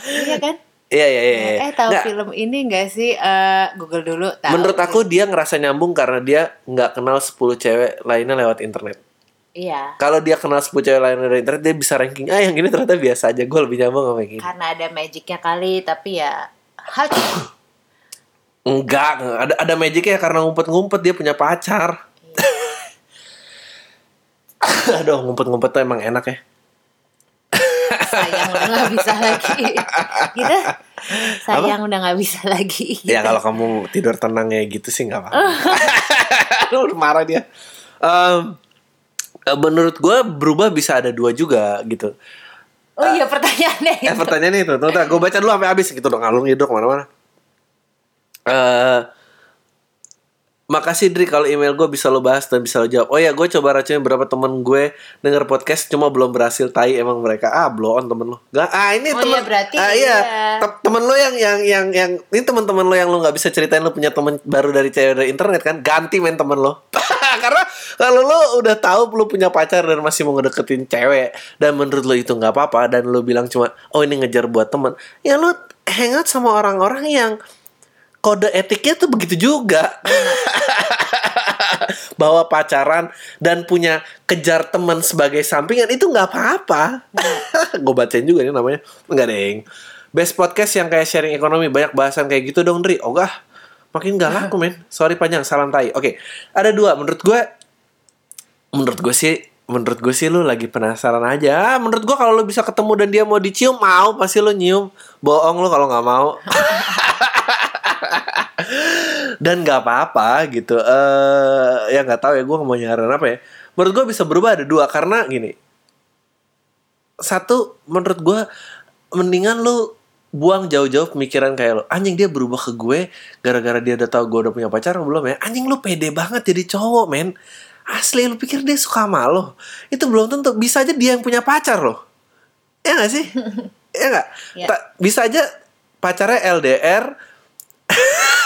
Iya kan? Iya iya iya. iya. Eh tahu Nggak, film ini enggak sih Eh, Google dulu tahu. Menurut aku dia ngerasa nyambung karena dia nggak kenal 10 cewek lainnya lewat internet. Iya. Kalau dia kenal 10 cewek lainnya dari internet dia bisa ranking ah yang ini ternyata biasa aja gue lebih nyambung sama yang ini. Karena ada magicnya kali tapi ya hal Enggak, ada ada magicnya karena ngumpet-ngumpet dia punya pacar. Aduh, ngumpet-ngumpet tuh emang enak ya. sayang udah nggak bisa lagi. Gitu. Sayang udah nggak bisa lagi. Ya kalau kamu tidur tenang ya gitu sih nggak apa-apa. Aduh, marah dia. Eh, menurut gue berubah bisa ada dua juga gitu. Oh iya pertanyaannya Eh itu. pertanyaannya itu, tuh, gue baca dulu sampai habis gitu dong, ngalung hidup ke mana-mana. Eh, makasih Dri kalau email gue bisa lo bahas dan bisa lo jawab. Oh ya, gue coba racunin berapa temen gue denger podcast cuma belum berhasil tai emang mereka. Ah, blow on temen lo. Gak, ah ini Oh temen. iya, berarti ah, iya. iya. Tem- temen lo yang yang yang yang ini temen-temen lo yang lo nggak bisa ceritain lo punya temen baru dari cewek dari internet kan? Ganti main temen lo. Karena kalau lo udah tahu lo punya pacar dan masih mau ngedeketin cewek dan menurut lo itu nggak apa-apa dan lo bilang cuma oh ini ngejar buat temen, ya lo hangout sama orang-orang yang kode etiknya tuh begitu juga. Bawa pacaran dan punya kejar teman sebagai sampingan itu nggak apa-apa. Gue bacain juga nih namanya. Enggak deng. Best podcast yang kayak sharing ekonomi banyak bahasan kayak gitu dong Dri. Oh gah. Makin gak laku men. Sorry panjang salam tai. Oke. Ada dua menurut gue. Menurut gue sih menurut gue sih lu lagi penasaran aja. Menurut gue kalau lu bisa ketemu dan dia mau dicium mau pasti lu nyium. Bohong lu kalau nggak mau. dan nggak apa-apa gitu. Eh ya nggak tahu ya gue mau nyaran apa ya. Menurut gue bisa berubah ada dua karena gini. Satu menurut gue mendingan lu buang jauh-jauh pemikiran kayak lo anjing dia berubah ke gue gara-gara dia udah tahu gue udah punya pacar atau belum ya? Anjing lu pede banget jadi cowok men. Asli lu pikir dia suka sama lo itu belum tentu. Bisa aja dia yang punya pacar loh. Ya gak sih? Ya Ya. Ta- bisa aja pacarnya LDR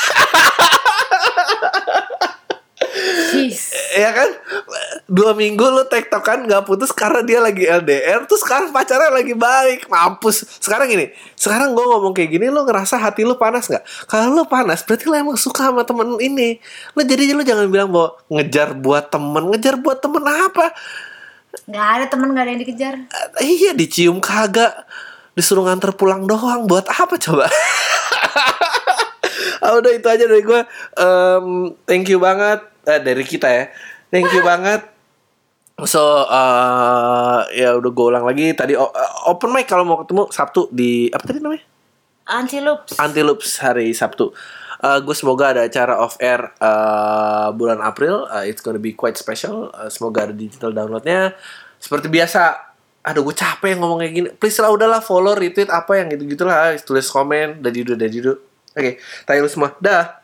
Jeez. ya kan? Dua minggu lu tektokan nggak putus karena dia lagi LDR terus sekarang pacarnya lagi baik mampus. Sekarang gini sekarang gue ngomong kayak gini lu ngerasa hati lu panas nggak? Kalau lu panas berarti lu emang suka sama temen ini. Lu jadi lu jangan bilang bahwa ngejar buat temen. Ngejar buat temen apa? Nggak ada temen nggak ada yang dikejar. Eh, iya dicium kagak. Disuruh nganter pulang doang. Buat apa coba? Ah, udah itu aja dari gue Em, thank you banget eh, dari kita ya thank you banget so eh, ya udah gue ulang lagi tadi eh, open mic kalau mau ketemu Sabtu di apa tadi namanya Anti loops. Anti Loops hari Sabtu. Uh, gue semoga ada acara off air uh, bulan April. Uh, it's gonna be quite special. Uh, semoga ada digital downloadnya. Seperti biasa. Aduh gue capek ngomong kayak gini. Please lah udahlah follow retweet apa yang gitu gitulah. Tulis komen. Dulu dari dulu. Oke, tayo lu semua. Dah.